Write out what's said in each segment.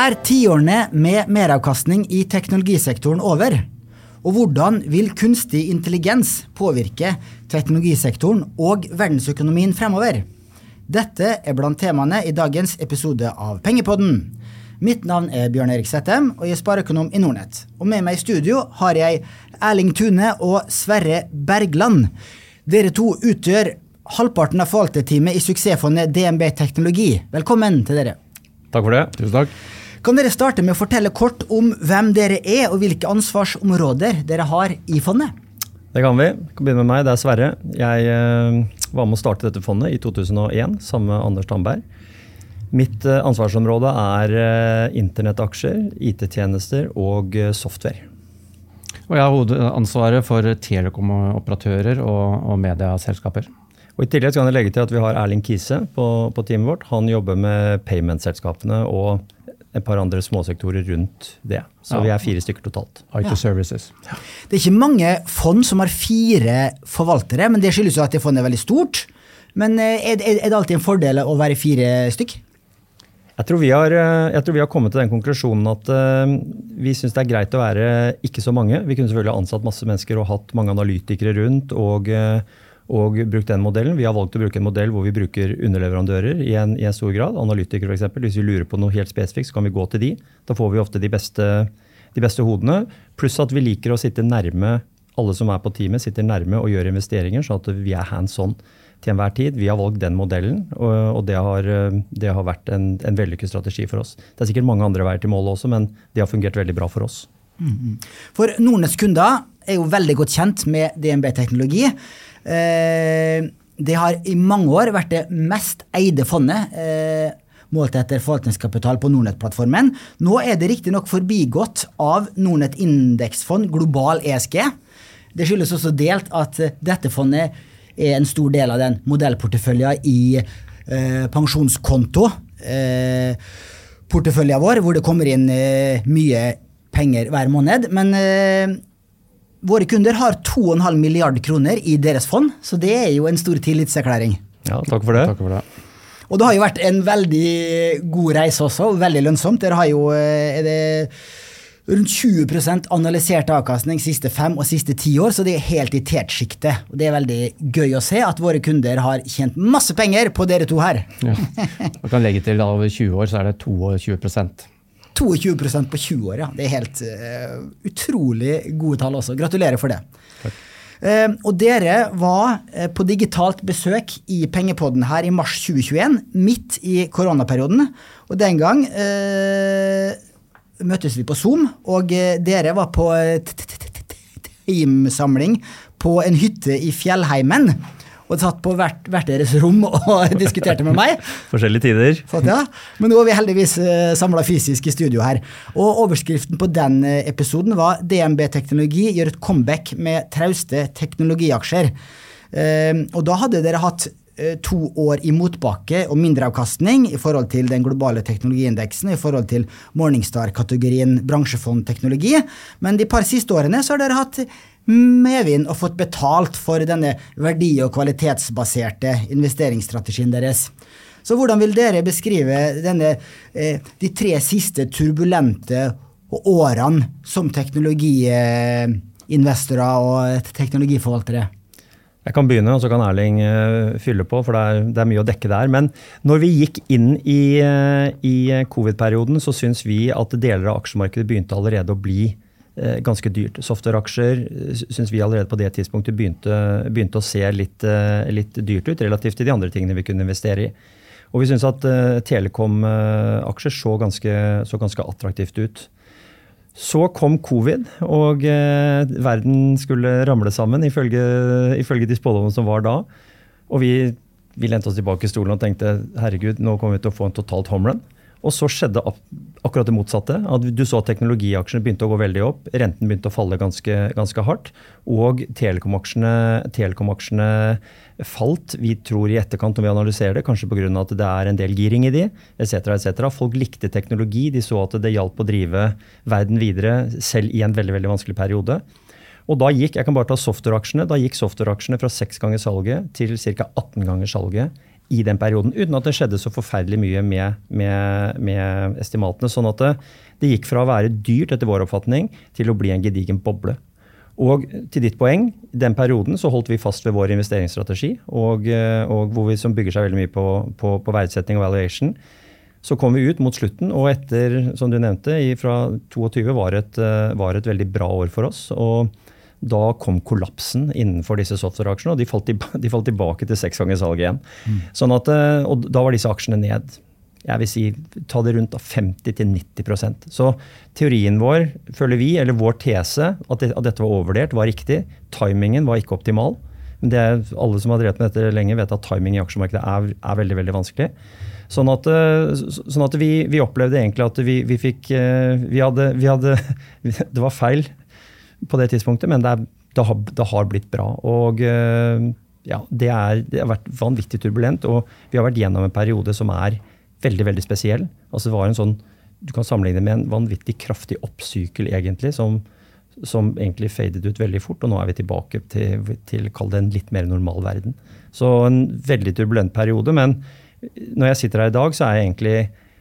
Er tiårene med meravkastning i teknologisektoren over? Og hvordan vil kunstig intelligens påvirke teknologisektoren og verdensøkonomien fremover? Dette er blant temaene i dagens episode av Pengepodden. Mitt navn er Bjørn Erik Settem, og jeg er spareøkonom i Nordnett. Og med meg i studio har jeg Erling Tune og Sverre Bergland. Dere to utgjør halvparten av forvalterteamet i suksessfondet DNB Teknologi. Velkommen til dere. Takk for det. Tusen takk. Kan dere starte med å fortelle kort om hvem dere er, og hvilke ansvarsområder dere har i fondet? Det kan vi. Jeg kan begynne med meg. Det er Sverre. Jeg eh, var med å starte dette fondet i 2001 sammen med Anders Tandberg. Mitt eh, ansvarsområde er eh, internettaksjer, IT-tjenester og software. Og jeg har hovedansvaret for telekomoperatører og, og medieselskaper. Og I tillegg kan jeg legge til at vi har Erling Kise på, på teamet vårt. Han jobber med payment-selskapene og et par andre småsektorer rundt det. Så ja. vi er fire stykker totalt. IT ja. Services. Det er ikke mange fond som har fire forvaltere, men det skyldes jo at det fondet er veldig stort. Men er, er det alltid en fordel å være fire stykk? Jeg tror, har, jeg tror, vi har, kommet til den konklusjonen at uh, vi syns det er greit å være ikke så mange. Vi kunne selvfølgelig ha ansatt masse mennesker og hatt mange analytikere rundt. og uh, og brukt den modellen. Vi har valgt å bruke en modell hvor vi bruker underleverandører i en, i en stor grad. Analytikere f.eks. Hvis vi lurer på noe helt spesifikt, så kan vi gå til de. Da får vi ofte de beste, de beste hodene. Pluss at vi liker å sitte nærme alle som er på teamet, sitter nærme og gjør investeringer, sånn at vi er hands on til enhver tid. Vi har valgt den modellen, og, det, har, det, har, vært en, en vellykket strategi for oss. Det er sikkert mange andre veier til målet også, men det har fungert veldig bra for oss. Mm For Nordnetts kunder er jo veldig godt kjent med DNB-teknologi. Eh, det har i mange år vært det mest eide fondet. Eh, målt etter forvaltningskapital på Nordnett-plattformen. Nå er det riktignok forbigått av Nordnett indeksfond global ESG. Det skyldes også delt at dette fondet er en stor del av den modellporteføljen i eh, pensjonskonto. Eh, porteføljen vår, hvor det kommer inn eh, mye penger hver måned. Men eh, Våre kunder har 2,5 milliard kroner i deres fond, så det er jo en stor tillitserklæring. Ja, takk for det. Takk for det. Og det har jo vært en veldig god reise også, og veldig lønnsomt. Dere har jo eh, er det rundt 20% analysert avkastning siste fem og siste ti år, så det er helt i tetsjiktet. Og det er veldig gøy å se at våre kunder har tjent masse penger på dere to her. Ja. Man kan legge til over 20 år så er det 22 22% på 20 år, ja. Det er helt uh, utrolig gode tall også. Gratulerer for det. Uh, og dere var uh, på digitalt besøk i Pengepodden her i mars 2021, midt i koronaperioden. Og den gang møttes vi på Zoom, og dere var på teamsamling på en hytte i fjellheimen og satt på hvert, hvert deres rom og diskuterte med meg. Forskjellige tider. Så, ja. Men nå er vi heldigvis eh, samla fysisk i studio her. Og overskriften på den eh, episoden var DNB Teknologi gjør et comeback med trauste teknologiaksjer. Uh, og da hadde dere hatt to år i motbakke og mindreavkastning i forhold til den globale teknologiindeksen, i forhold til Morningstar-kategorien bransjefondteknologi. Men de par siste årene så har dere hatt medvind og fått betalt for denne verdi- og kvalitetsbaserte investeringsstrategien deres. Så hvordan vil dere beskrive denne, eh, de tre siste turbulente årene som teknologiinvestorer og teknologiforvaltere? Jeg kan begynne, og så kan Erling uh, fylle på, for det er, det er, mye å dekke der. Men når vi gikk inn i, uh, i covid-perioden, så syns vi at deler av aksjemarkedet begynte allerede å bli Eh, ganske dyrt. Software-aksjer eh, syns vi allerede på det tidspunktet begynte, begynte å se litt, eh, litt, dyrt ut relativt til de andre tingene vi kunne investere i. Og vi syns at Telekom-aksjer så, så, ganske attraktivt ut. Så kom covid, og verden skulle ramle sammen ifølge, ifølge de spådommene som var da. Og vi, vi lente oss tilbake i stolen og tenkte herregud, nå kommer vi til å få en totalt homerun. Og så skjedde akkurat det motsatte. at Du så at teknologiaksjene begynte å gå veldig opp. Renten begynte å falle ganske, ganske hardt. Og telekomaksjene, telekomaksjene falt. Vi tror i etterkant når vi analyserer det, kanskje pga. at det er en del giring i de, etc. etc. Folk likte teknologi. De så at det hjalp å drive verden videre selv i en veldig, veldig vanskelig periode. Og da gikk jeg kan bare ta software-aksjene, da gikk software-aksjene fra 6 ganger salget til ca. 18 ganger salget i den perioden, uten at det skjedde så forferdelig mye med, med, med estimatene. Sånn at det, det, gikk fra å være dyrt, etter vår oppfatning, til å bli en gedigen boble. Og til ditt poeng, i den perioden så holdt vi fast ved vår investeringsstrategi, og, eh, og hvor vi, som bygger seg veldig mye på, på, på verdsetting og valuation. Så kom vi ut mot slutten, og etter, som du nevnte, fra 22 var et, eh, var et veldig bra år for oss. og da kom kollapsen innenfor disse software-aksjene, og de falt, de falt, tilbake til seks ganger salg igjen. Mm. Sånn at, eh, og da var disse aksjene ned. Jeg vil si ta det rundt 50-90% Så teorien vår, føler vi, eller vår tese, at, det, at, dette var overvurdert, var riktig. Timingen var ikke optimal. Men det, alle som har drevet med dette lenge, vet at timing i aksjemarkedet er, er veldig veldig vanskelig. Sånn at, eh, sånn at vi, vi, opplevde egentlig at vi, vi fikk eh, vi hadde, vi hadde, Det var feil på det tidspunktet, men det, er, det, har, det har, blitt bra. Og eh, ja, det, er, det, har vært vanvittig turbulent, og vi har vært gjennom en periode som er veldig veldig spesiell. Altså det var en sånn, Du kan sammenligne med en vanvittig kraftig oppsykel, egentlig, som, som egentlig fadet ut veldig fort. Og nå er vi tilbake til, til kall det en litt mer normal verden. Så en veldig turbulent periode. men når jeg sitter her i dag, så er jeg egentlig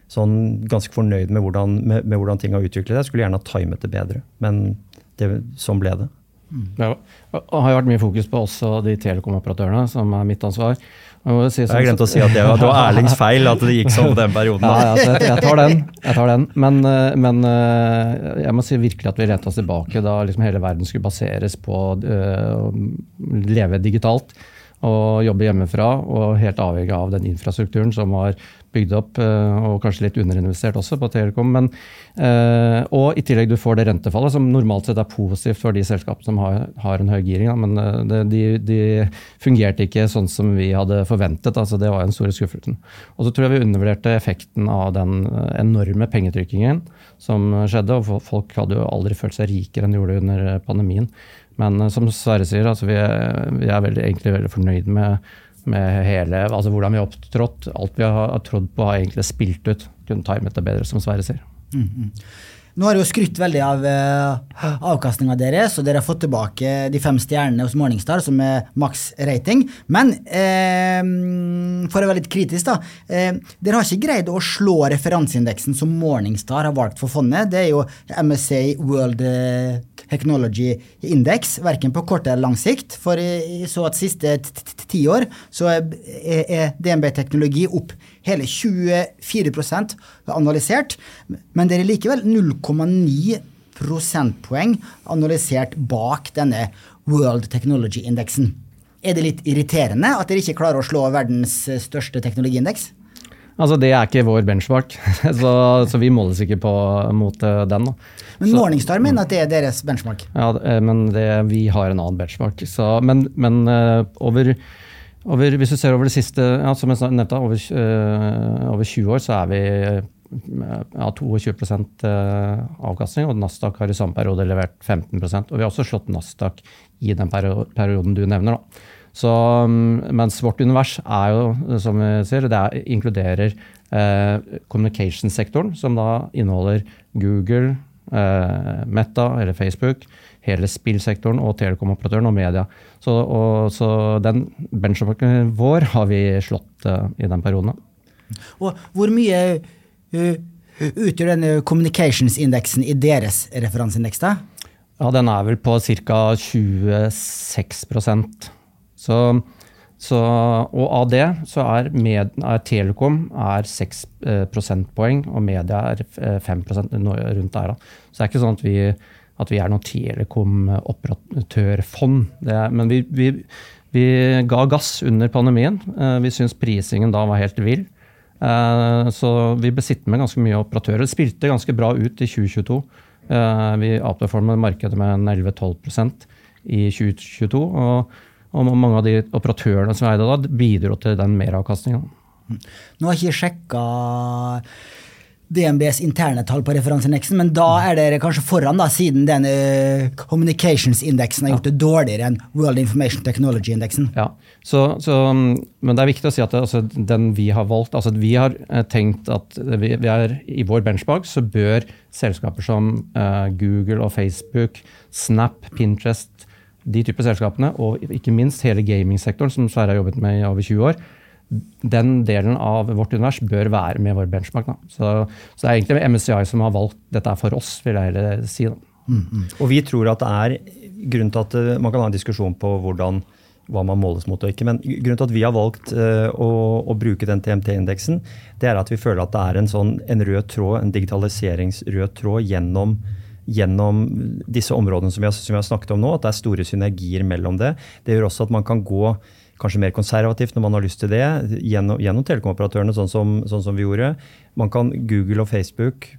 sånn ganske fornøyd med hvordan, med, med hvordan ting har utviklet seg. Jeg skulle gjerne ha timet det bedre, men det, sånn ble det. Mm. Ja, det har vært mye fokus på også de telekomoperatørene, som er mitt ansvar. Jeg, si, jeg glemte å si at det var, det var Erlings feil at det gikk sånn på den perioden. Ja, ja, jeg, jeg, tar den. Jeg tar den. Men, eh, men, eh, jeg må si virkelig at vi lente oss tilbake da liksom hele verden skulle baseres på uh, å leve digitalt og jobbe hjemmefra, og helt avhengig av den infrastrukturen som var bygd opp, eh, og kanskje litt underinvestert også på Telekom. Men, eh, og i tillegg du får det rentefallet, som normalt sett er positivt for de selskapene som har, har en høy giring. Men eh, de, de, fungerte ikke sånn som vi hadde forventet. altså Det var en stor skuffelse. Og så tror jeg vi undervurderte effekten av den enorme pengetrykkingen som skjedde. og Folk hadde jo aldri følt seg rikere enn de gjorde under pandemien. Men som Sverre sier, altså vi, er, vi er veldig, egentlig veldig fornøyd med, med hele, altså hvordan vi har opptrådt. Alt vi har trodd på, har egentlig spilt ut. Kunne timet det bedre, som Sverre sier. Mm -hmm. Nå har jeg jo skrytt veldig av uh, avkastninga deres, og dere har fått tilbake de fem stjernene hos Morningstar, som er maks rating. Men eh, for å være litt kritisk, da. Eh, dere har ikke greid å slå referanseindeksen som Morningstar har valgt for fondet. Det er jo MSA World Technology Index, verken på kort eller lang sikt. For så at siste ti år så er DNB Teknologi opp hele 24% analysert, men det er likevel 0,9 prosentpoeng analysert bak denne World Technology-indeksen. Er det litt irriterende at dere ikke klarer å slå verdens største teknologiindeks? Altså, Det er ikke vår benchmark, så, så vi måles ikke på, mot eh, den. Da. Men Morningstar mener at det er deres benchmark? Ja, eh, men det, vi har en annen benchmark. Så, men, men uh, over over, hvis du ser over det siste, ja, som jeg nevnte, over, over 20 år, så er vi ja, 22 uh, avkastning. Og Nasdaq har i samme periode levert 15% Og vi har også slått Nasdaq i den perioden du nevner. Da. Så, um, mens vårt univers er jo, som vi sier, det er, inkluderer eh, communication-sektoren, som da inneholder Google, eh, Meta eller Facebook, hele spillsektoren og telekomoperatøren og media. Så, og, så den benchmarken vår har vi slått eh, i den perioden. Og hvor mye uh, utgjør denne communications-indeksen i deres referanseindeks? Ja, Den er vel på ca. 26 så, så, og av det så er, med, er Telekom er 6 eh, prosentpoeng, og media er 5 rundt der. Da. Så det er ikke sånn at vi at vi er noe telekom-operatørfond. Men vi, vi, vi, ga gass under pandemien. Eh, vi syns prisingen da var helt vill. Eh, så vi ble sittende med ganske mye operatører. Det spilte ganske bra ut i 2022. Eh, vi outperformet markedet med 11-12% i 2022. Og, og, mange av de operatørene som eide da, bidro til den meravkastninga. Nå har jeg ikke sjekka DNBs interne tall på referanseindeksen, men da er dere kanskje foran, da, siden den uh, communications-indeksen har gjort det dårligere enn World Information Technology-indeksen. Ja, så, så, Men det er viktig å si at det, altså, den vi har valgt altså Vi har uh, tenkt at vi, vi, er i vår benchmark så bør selskaper som uh, Google og Facebook, Snap, Pinterest, de typer selskapene, og ikke minst hele gamingsektoren, som Sverre har jobbet med i over 20 år, den delen av vårt univers bør være med vår benchmark. Så, så det er egentlig MSCI som har valgt dette for oss, vil jeg heller si. Mm, mm. Og vi tror at det er grunnen til at eh, man kan ha en diskusjon på hvordan, hva man måles mot og ikke. Men grunnen til at vi har valgt uh, å, å, bruke den TMT-indeksen, det er at vi føler at det er en, sånn, en rød tråd, en digitaliseringsrød tråd gjennom gjennom disse områdene som vi, har, som vi, har, snakket om nå, at det er store synergier mellom det. Det gjør også at man kan gå kanskje mer konservativt når man har lyst til det, gjennom, gjennom telekomoperatørene, sånn som, sånn som, vi gjorde. Man kan Google og Facebook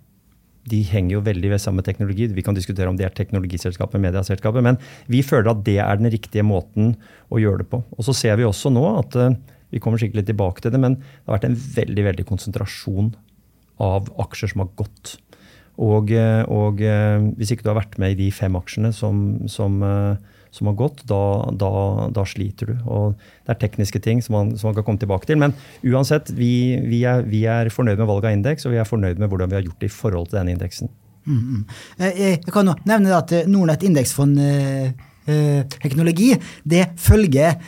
de henger jo veldig ved samme teknologi. Vi kan diskutere om det er teknologiselskapet, medieselskapet, men vi føler at det er den riktige måten å gjøre det på. Og så ser vi også nå at eh, vi kommer skikkelig tilbake til det, men det har vært en veldig veldig konsentrasjon av aksjer som har gått. Og, eh, og eh, hvis ikke du har vært med i de fem aksjene som, som som har gått, da, da, da, sliter du. Og det er tekniske ting som man, som man, kan komme tilbake til. Men uansett, vi, vi, er, vi er, fornøyd med valget av indeks, og vi er fornøyd med hvordan vi har gjort det i forhold til denne indeksen. Mm, mm. Jeg kan nevne at Nordnett indeksfond eh, eh, teknologi det følger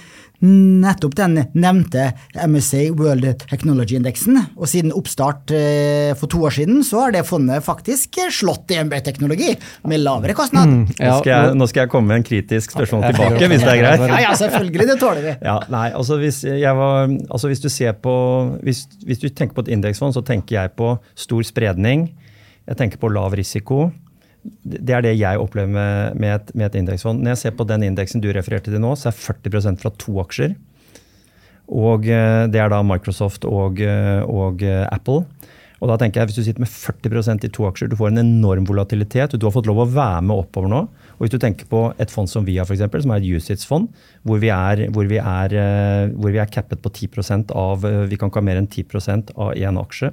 nettopp den nevnte MSA World Technology-indeksen. Og siden oppstart eh, for to år siden, så har det fondet faktisk slått EMB-teknologi med lavere kostnad. Mm, ja, nå, skal jeg, nå, skal jeg, komme med en kritisk spørsmål tilbake, hvis det er greit? Ja, ja selvfølgelig. Det tåler vi. Ja, nei, altså hvis, var, altså hvis, du ser på, hvis, hvis du tenker på et indeksfond, så tenker jeg på stor spredning. Jeg tenker på lav risiko. Det er det jeg opplever med, et, med et indeksfond. Når jeg ser på den indeksen du refererte til nå, så er 40% fra to aksjer. Og eh, det er da Microsoft og, eh, og, eh, Apple. Og da tenker jeg, Hvis du sitter med 40% i to aksjer, du får en enorm volatilitet. Du har fått lov å være med oppover nå. Og Hvis du tenker på et fond som vi har, for eksempel, som er et USITS-fond, hvor, hvor, hvor, vi er cappet på 10% av Vi kan ikke ha mer enn 10% av én aksje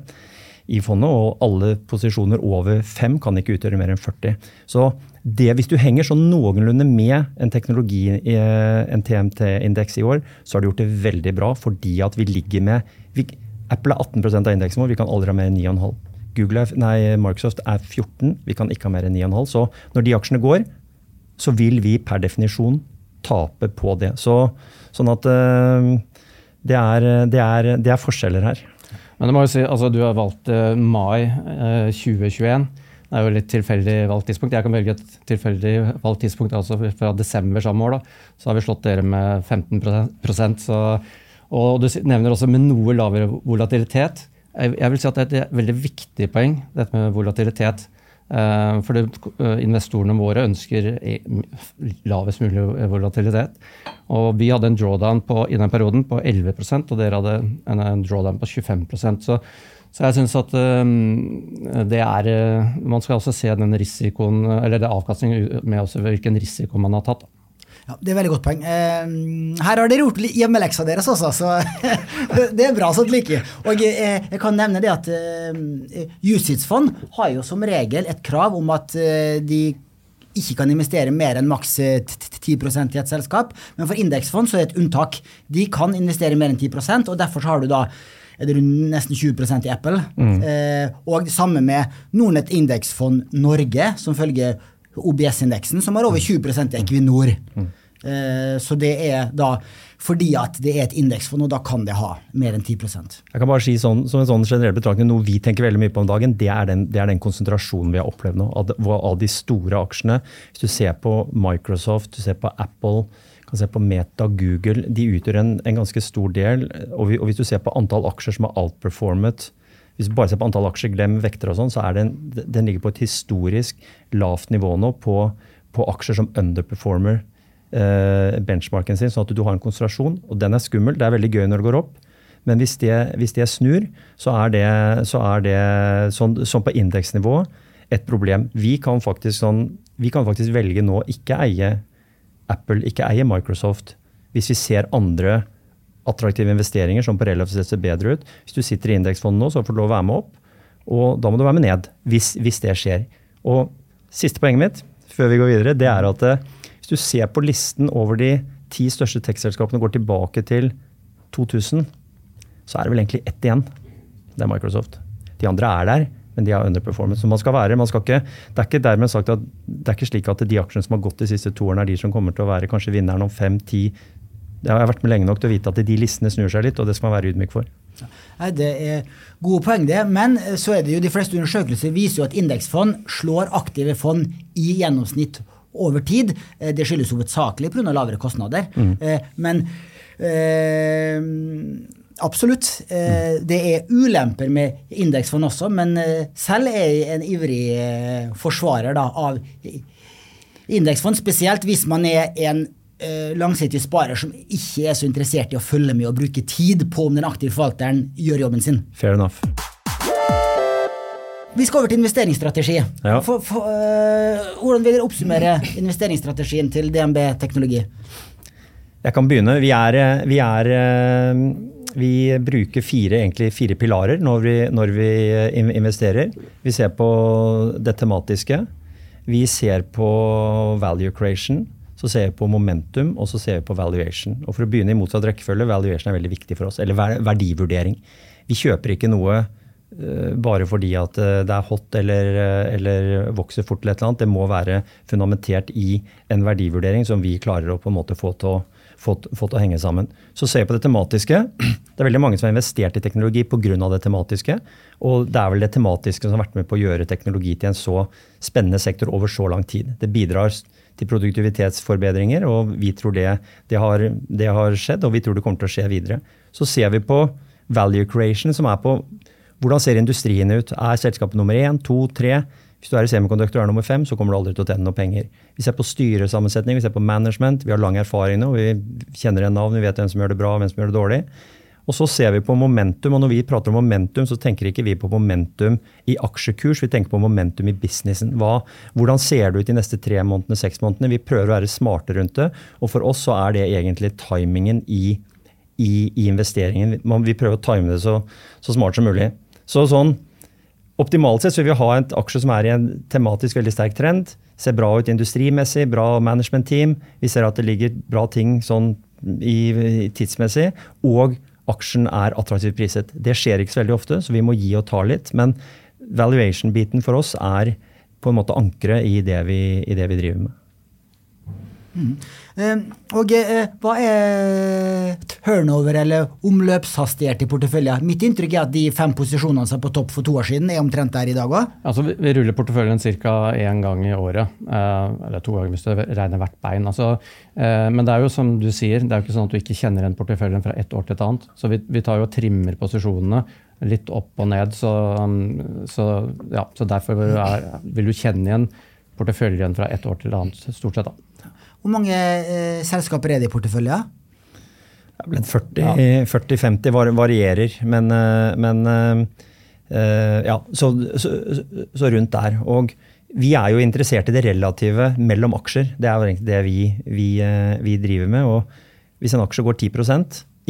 i fondet, og alle posisjoner over fem kan ikke utgjøre mer enn 40. Så det, hvis du henger sånn noenlunde med en teknologi, eh, en TMT-indeks i år, så har du gjort det veldig bra fordi at vi ligger med vi, Apple er 18 av indeksen vår, vi kan aldri ha mer enn 9,5. Google nei, Microsoft er 14, vi kan ikke ha mer enn 9,5. Så når de aksjene går, så vil vi per definisjon tape på det. Så, sånn at uh, det, er, det, er, det er forskjeller her. Men det må jo si, altså, du har valgt uh, mai uh, 2021. Det er jo litt tilfeldig valgt tidspunkt. Jeg kan velge et tilfeldig valgt tidspunkt altså fra desember samme år. Da. Så har vi slått dere med 15 så, Og du nevner også med noe lavere volatilitet. Jeg, jeg vil si at det er et veldig viktig poeng, dette med volatilitet. Uh, for det, uh, investorene våre ønsker lavest mulig volatilitet. Og vi hadde en drawdown på, i den perioden på 11 og dere hadde en, drawdown på 25% så, så jeg syns at um, det er Man skal også se den risikoen, eller det avkastningen med hvilken risiko man har tatt. Ja, Det er veldig godt poeng. Eh, her har dere gjort hjemmeleksa deres også, så det er bra sånt like. Og eh, jeg kan nevne det at eh, Jusitsfond har jo som regel et krav om at eh, de ikke kan investere mer enn maks 10% i et selskap. Men for indeksfond så er det et unntak. De kan investere mer enn 10% og derfor har du da er det nesten 20 i Apple. Mm. Eh, og det samme med Nordnett indeksfond Norge, som følger OBS-indeksen, som har over 20 i Equinor. Mm. Eh, så det er da fordi at det er et indeksfond, og da kan det ha mer enn 10% Jeg kan bare si sånn, som en sånn generell betraktning, Noe vi tenker veldig mye på om dagen, det er den, det er den konsentrasjonen vi har opplevd nå. Av, av, de store aksjene. Hvis du ser på Microsoft, du ser på Apple, kan se på Meta, Google, de utgjør en, en ganske stor del. Og, vi, og, hvis du ser på antall aksjer som har outperformet hvis du bare ser på antall aksjer, glem vekter og sånn, så er den, den ligger på et historisk lavt nivå nå på, på aksjer som underperformer benchmarken sin, sånn at du har en konsentrasjon. Og den er skummel. Det er veldig gøy når det går opp. Men hvis det, hvis det snur, så er det, så er det sånn, sånn, på indeksnivå et problem. Vi kan, faktisk sånn, vi kan faktisk velge nå ikke eie Apple, ikke eie Microsoft, hvis vi ser andre attraktive investeringer som på relativt sett ser bedre ut. Hvis du sitter i indeksfondet nå, så får du lov å være med opp. Og da må du være med ned, hvis, hvis det skjer. Og siste poenget mitt før vi går videre, det er at eh, hvis du ser på listen over de ti største tech-selskapene går tilbake til 2000, så er det vel egentlig ett igjen. Det er Microsoft. De andre er der, men de har underperformance. Så man skal være, man skal ikke, det er ikke dermed sagt at det er ikke slik at de aksjene som har gått de siste to årene, er de som kommer til å være kanskje vinneren om fem, ti, Jeg har vært med lenge nok til å vite at de listene snur seg litt, og det skal man være ydmyk for. Nei, Det er gode poeng, det. Men eh, så er det jo de fleste undersøkelser viser jo at indeksfond slår aktive fond i gjennomsnitt over tid. Eh, Det skyldes hovedsakelig pga. lavere kostnader. Mm. Men eh, absolutt. eh, Det er ulemper med indeksfond også, men eh, selv er jeg en ivrig eh, forsvarer da, av indeksfond, spesielt hvis man er en eh, langsiktig sparer som ikke er så interessert i å følge med og bruke tid på om den aktive forvalteren gjør jobben sin. Fair enough. Vi skal over til investeringsstrategi. Ja. For, for, uh, hvordan vil dere oppsummere investeringsstrategien til DNB Teknologi? Jeg kan begynne. Vi, er, eh, vi, er, eh, vi bruker fire, egentlig fire pilarer når vi, når vi investerer. Vi ser på det tematiske. Vi ser på value creation. Så ser vi på momentum, og så ser vi på valuation. Og For å begynne i motsatt rekkefølge, valuation er veldig viktig for oss. Eller verdivurdering. Vi kjøper ikke noe eh, bare fordi at eh, det er hot eller, eh, eller vokser fort eller et eller annet. Det må være fundamentert i en verdivurdering som vi klarer å på en måte få til å, få, få til å henge sammen. Så ser vi på det tematiske. Det er veldig mange som har investert i teknologi pga. det tematiske. Og det er vel det tematiske som har vært med på å gjøre teknologi til en så spennende sektor over så lang tid. Det bidrar til produktivitetsforbedringer, og vi tror det, det, har, det har skjedd, og vi tror det kommer til å skje videre. Så ser vi på value creation, som er på hvordan ser industrien ut? Er selskapet nummer én, to, tre? Hvis du er i semikonduktor og er nummer fem, så kommer du aldri til å tjene noe penger. Vi ser på styresammensetning, vi ser på management. Vi har lang erfaring nå. Vi kjenner igjen navn, vi vet hvem som gjør det bra hvem som gjør det dårlig. Og så ser vi på momentum, og når vi prater om momentum, så tenker ikke vi på momentum i aksjekurs, vi tenker på momentum i businessen. Hva, hvordan ser det ut de neste tre månedene, seks månedene? Vi prøver å være smarte rundt det. Og for oss så er det egentlig timingen i, i, i investeringen. Man, vi prøver å time det så, så smart som mulig. Så sånn, Optimalt sett så vil vi ha en aksje som er i en tematisk veldig sterk trend. Ser bra ut industrimessig, bra management-team. Vi ser at det ligger bra ting sånn i, i tidsmessig. Og aksjen er attraktivt priset. Det skjer ikke så veldig ofte, så vi må gi og ta litt. Men valuation-biten for oss er på en måte ankeret i, i det vi driver med. Eh, Og eh, hva er turnover eller omløpshastighet i porteføljen? Mitt inntrykk er at de fem posisjonene som er på topp for to år siden, er omtrent der i dag òg. Altså, vi, ruller porteføljen ca. én gang i året. Eh, eller to ganger hvis du regner hvert bein. Altså, eh, men det er jo som du sier, det er jo ikke sånn at du ikke kjenner igjen porteføljen fra ett år til et annet. Så vi, vi tar jo og trimmer posisjonene litt opp og ned. Så, um, så, ja, så derfor er, vil du kjenne igjen porteføljen fra ett år til et annet, stort sett. da. Hvor mange eh, selskaper er det i porteføljen? Det er vel 40 40-50 var- varierer, men, eh, men eh, eh, ja, så, så, så rundt der. Og vi er jo interessert i det relative mellom aksjer. Det er jo egentlig det vi, vi, eh, vi driver med. Og hvis en aksje går 10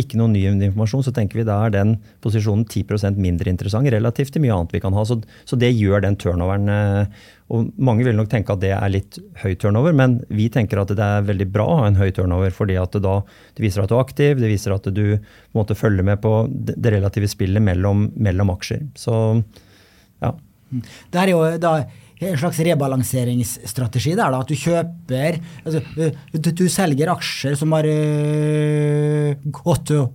ikke noe ny informasjon, så tenker vi da er den posisjonen 10% mindre interessant relativt til mye annet vi kan ha. Så, så det gjør den turnoveren. eh, Og mange vil nok tenke at det er litt høy turnover, men vi tenker at det er veldig bra å ha en høy turnover, fordi at det da det viser at du er aktiv, det viser at du på en måte følger med på det relative spillet mellom, mellom aksjer. Så ja. Det er jo da en slags rebalanseringsstrategi der, da, at du kjøper altså, du, du selger aksjer som har øh, gått og,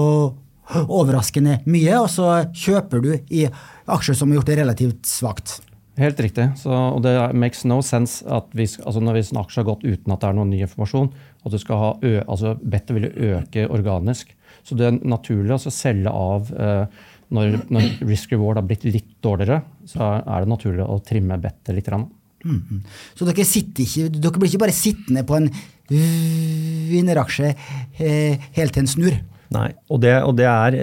og overraskende mye, og så kjøper du i aksjer som har gjort det relativt svakt. Helt riktig. Så, og det makes no sense at hvis, altså når hvis en aksje har gått uten at det er noen ny informasjon, at du skal ha ø, altså bettet vil øke organisk. Så det er naturlig å selge av eh, når, når risk reward har blitt litt dårligere, så er det naturlig å trimme bettet litt. Mm. Mhm. Så dere, ikke, dere blir ikke bare sittende på en vinneraksje eh, helt til en snur? Nei, og det, og det er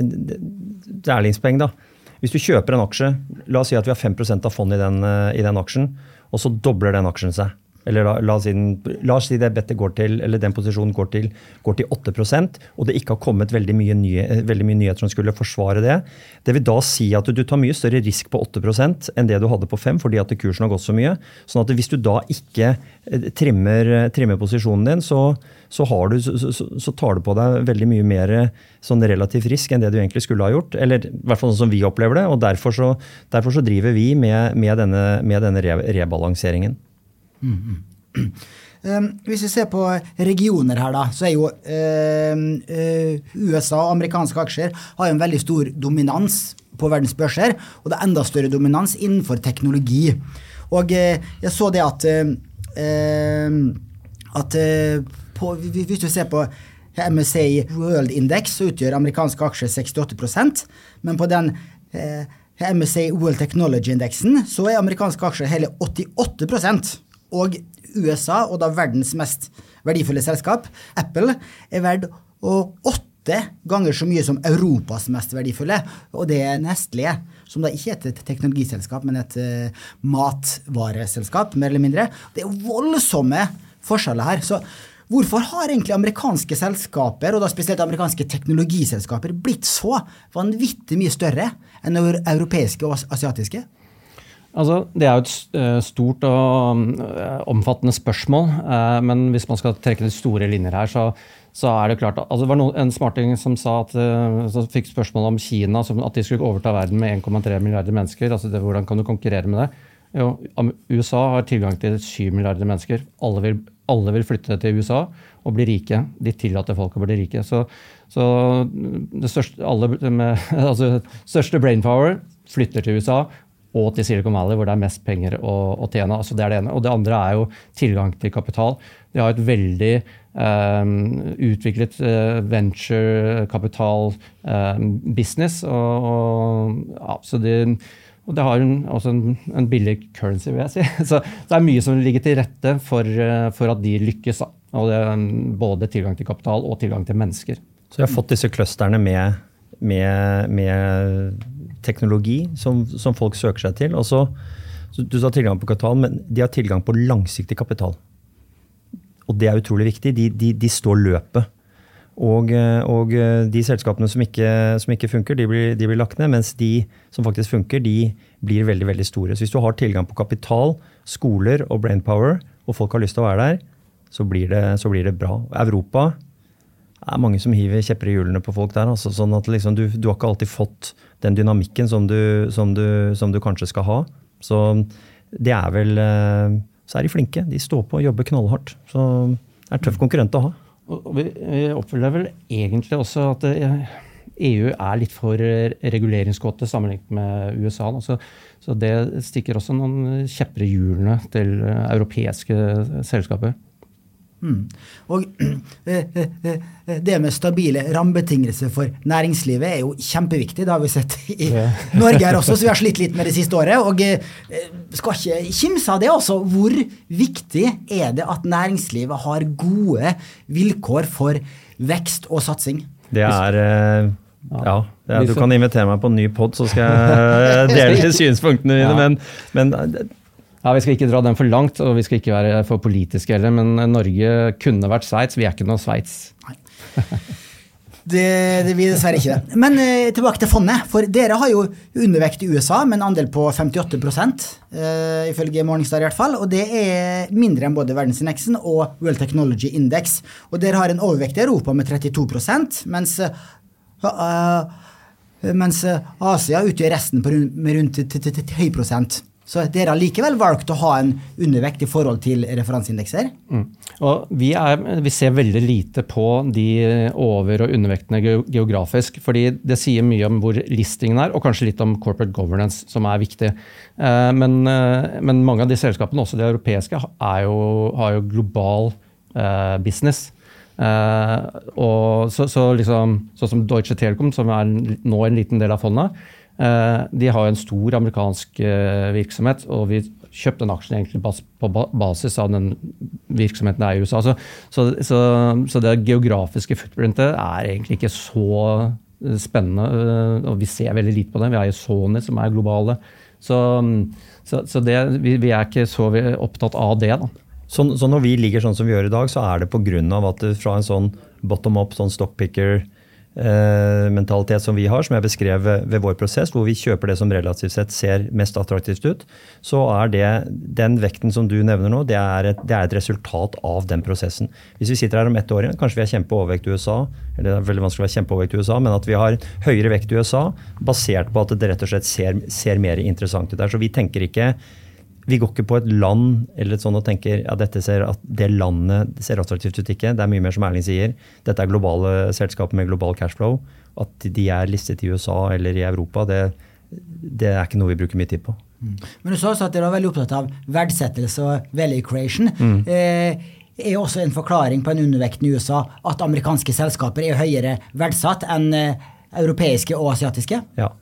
lærlingspoeng, da. Hvis du kjøper en aksje, la oss si at vi har 5% av fondet i den, eh, i den aksjen, og så dobler den aksjen seg. Eller la, la, oss den- la oss si det bettet går til, eller den posisjonen går til, går til 8% og det ikke har kommet veldig mye, nye, eh, veldig mye nyheter som skulle forsvare det. Det vil da si at du tar mye større risk på 8% enn det du hadde på 5 fordi at kursen har gått så mye. Sånn at hvis du da ikke eh, trimmer, trimmer posisjonen din, så, så, du, så, så, tar du på deg veldig mye mer eh, sånn relativ risk enn det du egentlig skulle ha gjort. Eller i hvert fall sånn som vi opplever det. og Derfor så, derfor driver vi med, med denne, med denne re, rebalanseringen. Um, hvis vi ser på regioner her, da, så er jo uh, USA og amerikanske aksjer har en veldig stor dominans på verdens børser, og det er enda større dominans innenfor teknologi. Og uh, jeg så det at, at på, hvis du ser på MSI World Index, så utgjør amerikanske aksjer 68% men på den MSA World Technology-indeksen så er amerikanske aksjer hele 88 og USA, og da verdens mest verdifulle selskap, Apple, er verdt åtte ganger så mye som Europas mest verdifulle, og det er Nestlé. Som da ikke er et teknologiselskap, men et uh, matvareselskap, mer eller mindre. Det er voldsomme forskjeller her. så Hvorfor har egentlig amerikanske selskaper, og da spesielt amerikanske teknologiselskaper, blitt så vanvittig mye større enn europeiske og asiatiske? Altså, det er jo et eh, stort og eh, omfattende spørsmål. Eh, men hvis man skal trekke de store linjer her, så, så er det klart altså Det var noen, en smarting som at, så fikk spørsmål om Kina, at de skulle overta verden med 1,3 milliarder mennesker. altså det, Hvordan kan du konkurrere med det? Jo, USA har tilgang til 7 milliarder mennesker. Alle vil, alle vil, flytte til USA og bli rike. De tillater folk å bli rike. Så, så det største, alle med, altså, største brainpower flytter til USA og til Silicon Valley, hvor det er mest penger å, å, tjene. Altså det er det ene. Og det andre er jo tilgang til kapital. De har et veldig um, utviklet uh, venturekapital um, business. Og, og, ja, de, og det har en, også en, en, billig currency, vil jeg si. Så det er mye som ligger til rette for, uh, for at de lykkes. Og det, både tilgang til kapital og tilgang til mennesker. Så vi har fått disse clusterne med, med, med teknologi som, som, folk søker seg til. Også, du sa tilgang på kapital, men de har tilgang på langsiktig kapital. Og det er utrolig viktig. De, de, de står løpet. Og, og, de selskapene som ikke, som ikke funker, de blir, de blir, lagt ned. Mens de som faktisk funker, de blir veldig veldig store. Så hvis du har tilgang på kapital, skoler og brainpower, og folk har lyst til å være der, så blir det, så blir det bra. Europa det er mange som hiver kjepper i hjulene på folk der. Altså, sånn at liksom, du, du, har ikke alltid fått den dynamikken som du, som, du, som du, kanskje skal ha. Så det er vel eh, Så er de flinke. De står på og jobber knallhardt. Så det er en tøff konkurrent å ha. Og vi, oppfølger vel egentlig også at EU eh, e er litt for reguleringskåte sammenlignet med USA. Så, så det stikker også noen kjepper i hjulene til europeiske selskaper. Mm. Og eh, eh, eh, det med stabile rammebetingelser for næringslivet er jo kjempeviktig. Det har vi sett i Norge her også, så vi har slitt litt med det siste året. Og skal ikke kimse av det også. Hvor viktig er det at næringslivet har gode vilkår for vekst og satsing? Det er ja, ja, du kan invitere meg på en ny pod, så skal jeg dele synspunktene mine. Men, men ja, Vi skal ikke dra den for langt, og vi skal ikke være for politiske heller, men Norge kunne vært Sveits. Vi er ikke noe Sveits. Det, det blir dessverre ikke det. Men eh, tilbake til fondet. For dere har jo undervekt i USA med en andel på 58 eh, ifølge Morningstar i hvert fall. Og det er mindre enn både verdensindeksen og World Technology Index. Og dere har en overvekt i Europa med 32% mens, uh, mens Asia utgjør resten på, med rundt 10 så dere har likevel valgt å ha en undervekt i forhold til referanseindekser? Mm. Vi, vi, ser veldig lite på de over- og undervektene geografisk. fordi det sier mye om hvor listingen er, og kanskje litt om corporate governance, som er viktig. Eh, men, eh, men mange av de selskapene, også de europeiske, jo, har jo global eh, business. og så, så liksom, Sånn som Deutsche Telekom, som er nå en liten del av fondet, de har en stor amerikansk eh, virksomhet, og vi kjøpte en aksje egentlig på basis av den virksomheten det er i USA. Så, så, så, så det geografiske footprintet er egentlig ikke så eh, spennende, og vi ser veldig lite på det. Vi har jo Sony, som er globale. Så, det, vi, vi, er ikke så opptatt av det. da. Så, når vi ligger sånn som vi gjør i dag, så er det pga. at fra en sånn bottom up, sånn stockpicker, Eh, mentalitet som vi har, som jeg beskrev ved vår prosess, hvor vi kjøper det som relativt sett ser mest attraktivt ut, så er det den vekten som du nevner nå, det er et, det er et resultat av den prosessen. Hvis vi sitter her om ett år igjen, kanskje vi har kjempeovervekt i USA, eller det er veldig vanskelig å være kjempeovervekt i USA, men at vi har høyere vekt i USA basert på at det rett og slett ser, ser mer interessant ut der. Så vi tenker ikke vi går ikke på et land eller et sånt og tenker at dette ser, at det landet ser attraktivt ut ikke. Det er mye mer som Erling sier. Dette er globale selskaper med global cashflow. At de er listet i USA eller i Europa, det, det er ikke noe vi bruker mye tid på. Mm. Men du sa også at dere var veldig opptatt av verdsettelse og value creation. Mm. Eh, er også en forklaring på en undervekten i USA at amerikanske selskaper er høyere verdsatt enn eh, europeiske og asiatiske? Ja.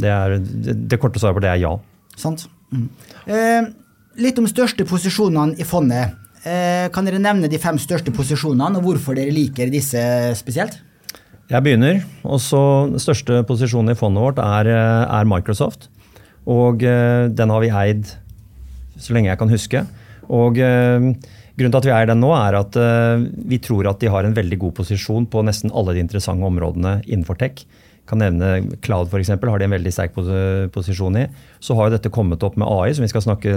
Det, er, det, det korte svaret på det er ja. Sant. Mm. Eh, litt om største posisjonene i fondet. Eh, kan dere nevne de fem største posisjonene, og hvorfor dere liker disse spesielt? Jeg begynner. Også, største posisjonen i fondet vårt er, eh, er Microsoft. Og den har vi eid så lenge jeg kan huske. Og Grunnen til at vi eier den nå, er at vi tror at de har en veldig god posisjon på nesten alle de interessante områdene innenfor tech kan nevne Cloud f.eks. har de en veldig sterk posisjon i. Så har jo dette kommet opp med AI, som vi skal snakke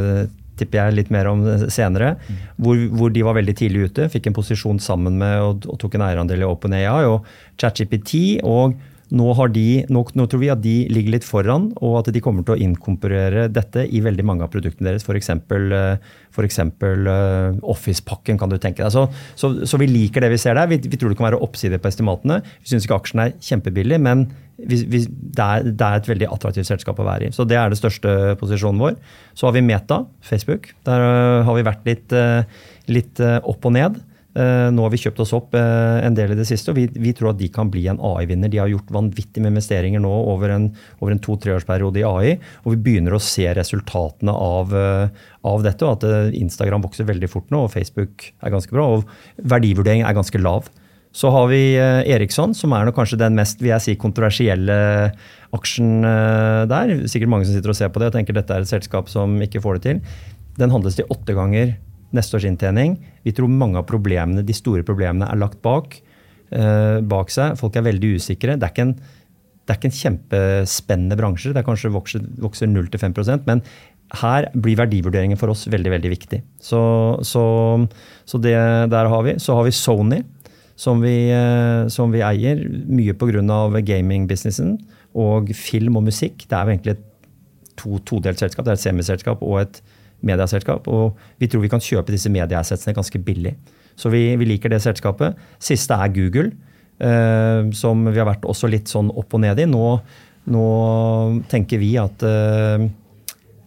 tipper jeg, litt mer om senere. Mm. Hvor, hvor, de var veldig tidlig ute, fikk en posisjon sammen med og, og tok en eierandel i OpenAI og ChatGPT. og nå, de, nå, nå, tror vi at de ligger litt foran, og at de kommer til å inkorporere dette i veldig mange av produktene deres. F.eks. Uh, uh, Office-pakken, kan du tenke deg. Så, så, så, vi liker det vi ser der. Vi, vi tror det kan være oppsider på estimatene. Vi syns ikke aksjen er kjempebillig, men vi, vi, det, er, det, er, et veldig attraktivt selskap å være i. Så det er det største posisjonen vår. Så har vi Meta, Facebook. Der uh, har vi vært litt, litt opp og ned. Eh, nå har vi kjøpt oss opp eh, en del i det siste, og vi, vi tror at de kan bli en AI-vinner. De har gjort vanvittig med investeringer nå over en, over en to-treårsperiode i AI, og vi begynner å se resultatene av, eh, av, dette. og At Instagram vokser veldig fort nå, og Facebook er ganske bra. Og verdivurdering er ganske lav. Så har vi Eriksson, som er kanskje den mest vil jeg si, kontroversielle aksjen der. Sikkert mange som sitter og ser på det og tenker dette er et selskap som ikke får det til. Den handles til åtte ganger neste års inntjening. Vi tror mange av problemene, de store problemene er lagt bak, uh, bak seg. Folk er veldig usikre. Det er ikke en, det er ikke en kjempespennende bransje. Det er kanskje vokser, vokser 0-5% men her blir verdivurderingen for oss veldig veldig viktig. Så, så, så det der har vi. Så har vi Sony, som vi, uh, som vi eier. Mye pga. gaming-businessen og film og musikk. Det er jo egentlig et to, todelt selskap. Det er et semiselskap og et medieselskap. Og vi tror vi kan kjøpe disse medieassetsene ganske billig. Så vi, vi, liker det selskapet. Siste er Google, eh, som vi har vært også litt sånn opp og ned i. Nå, nå tenker vi at eh,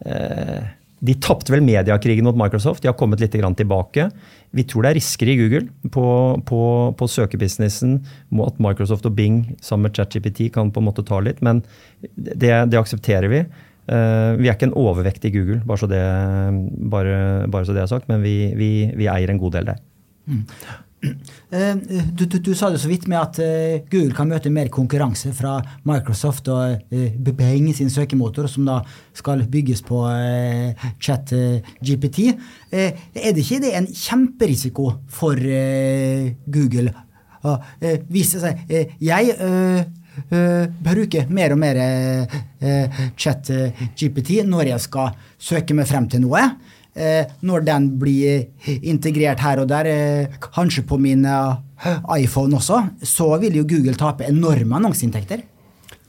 eh de tapte vel mediekrigen mot Microsoft. De har kommet litt tilbake. Vi tror det er risker i Google på, på, på søkebusinessen. At Microsoft og Bing sammen med ChatGPT kan på en måte ta litt. Men det, det aksepterer vi. Uh, vi er ikke en overvekt i Google, bare så det, bare, bare så det er sagt, men vi, vi, vi, eier en god del der. Mm. Uh, du, du, du, sa det så vidt med at uh, Google kan møte mer konkurranse fra Microsoft og Bing sin søkemotor, som da skal bygges på chat GPT. er det ikke det en kjemperisiko for Google? hvis jeg bruker mer og mer uh, chat GPT når jeg skal søke meg frem til noe. Når den blir integrert her og der, kanskje på min iPhone også, så vil jo Google tape enorme annonseinntekter.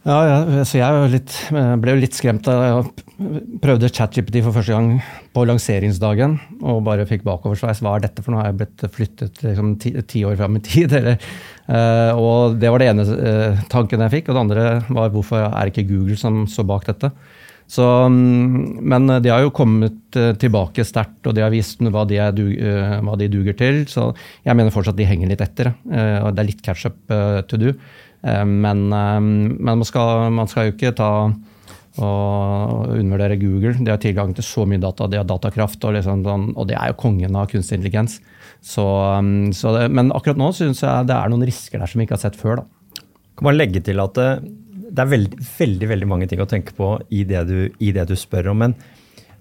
Ja, ja, så jeg litt, ble jo litt skremt da jeg prøvde ChatGPT for første gang på lanseringsdagen og bare fikk bakoversveis. Hva er dette for noe? Har jeg blitt flyttet liksom, ti, ti, år fram i tid? Eller, uh, og Det var det ene uh, tanken jeg fikk. Og det andre var hvorfor er det ikke Google som står bak dette? Så, um, men de har jo kommet uh, tilbake sterkt, og de har vist hva de, er, hva de, duger til. Så jeg mener fortsatt at de henger litt etter. og Det er litt catch up to do. Eh, men, eh, men man, skal, man, skal, jo ikke ta og undervurdere Google. De har tilgang til så mye data, de har datakraft, og, liksom, sånn, og det er jo kongen av kunstig intelligens. Så, mm, så det, men akkurat nå syns jeg det er noen risker der som vi ikke har sett før. Da. Kan man legge til at det, det er veldig, veldig, veldig, mange ting å tenke på i det du, i det du spør om. men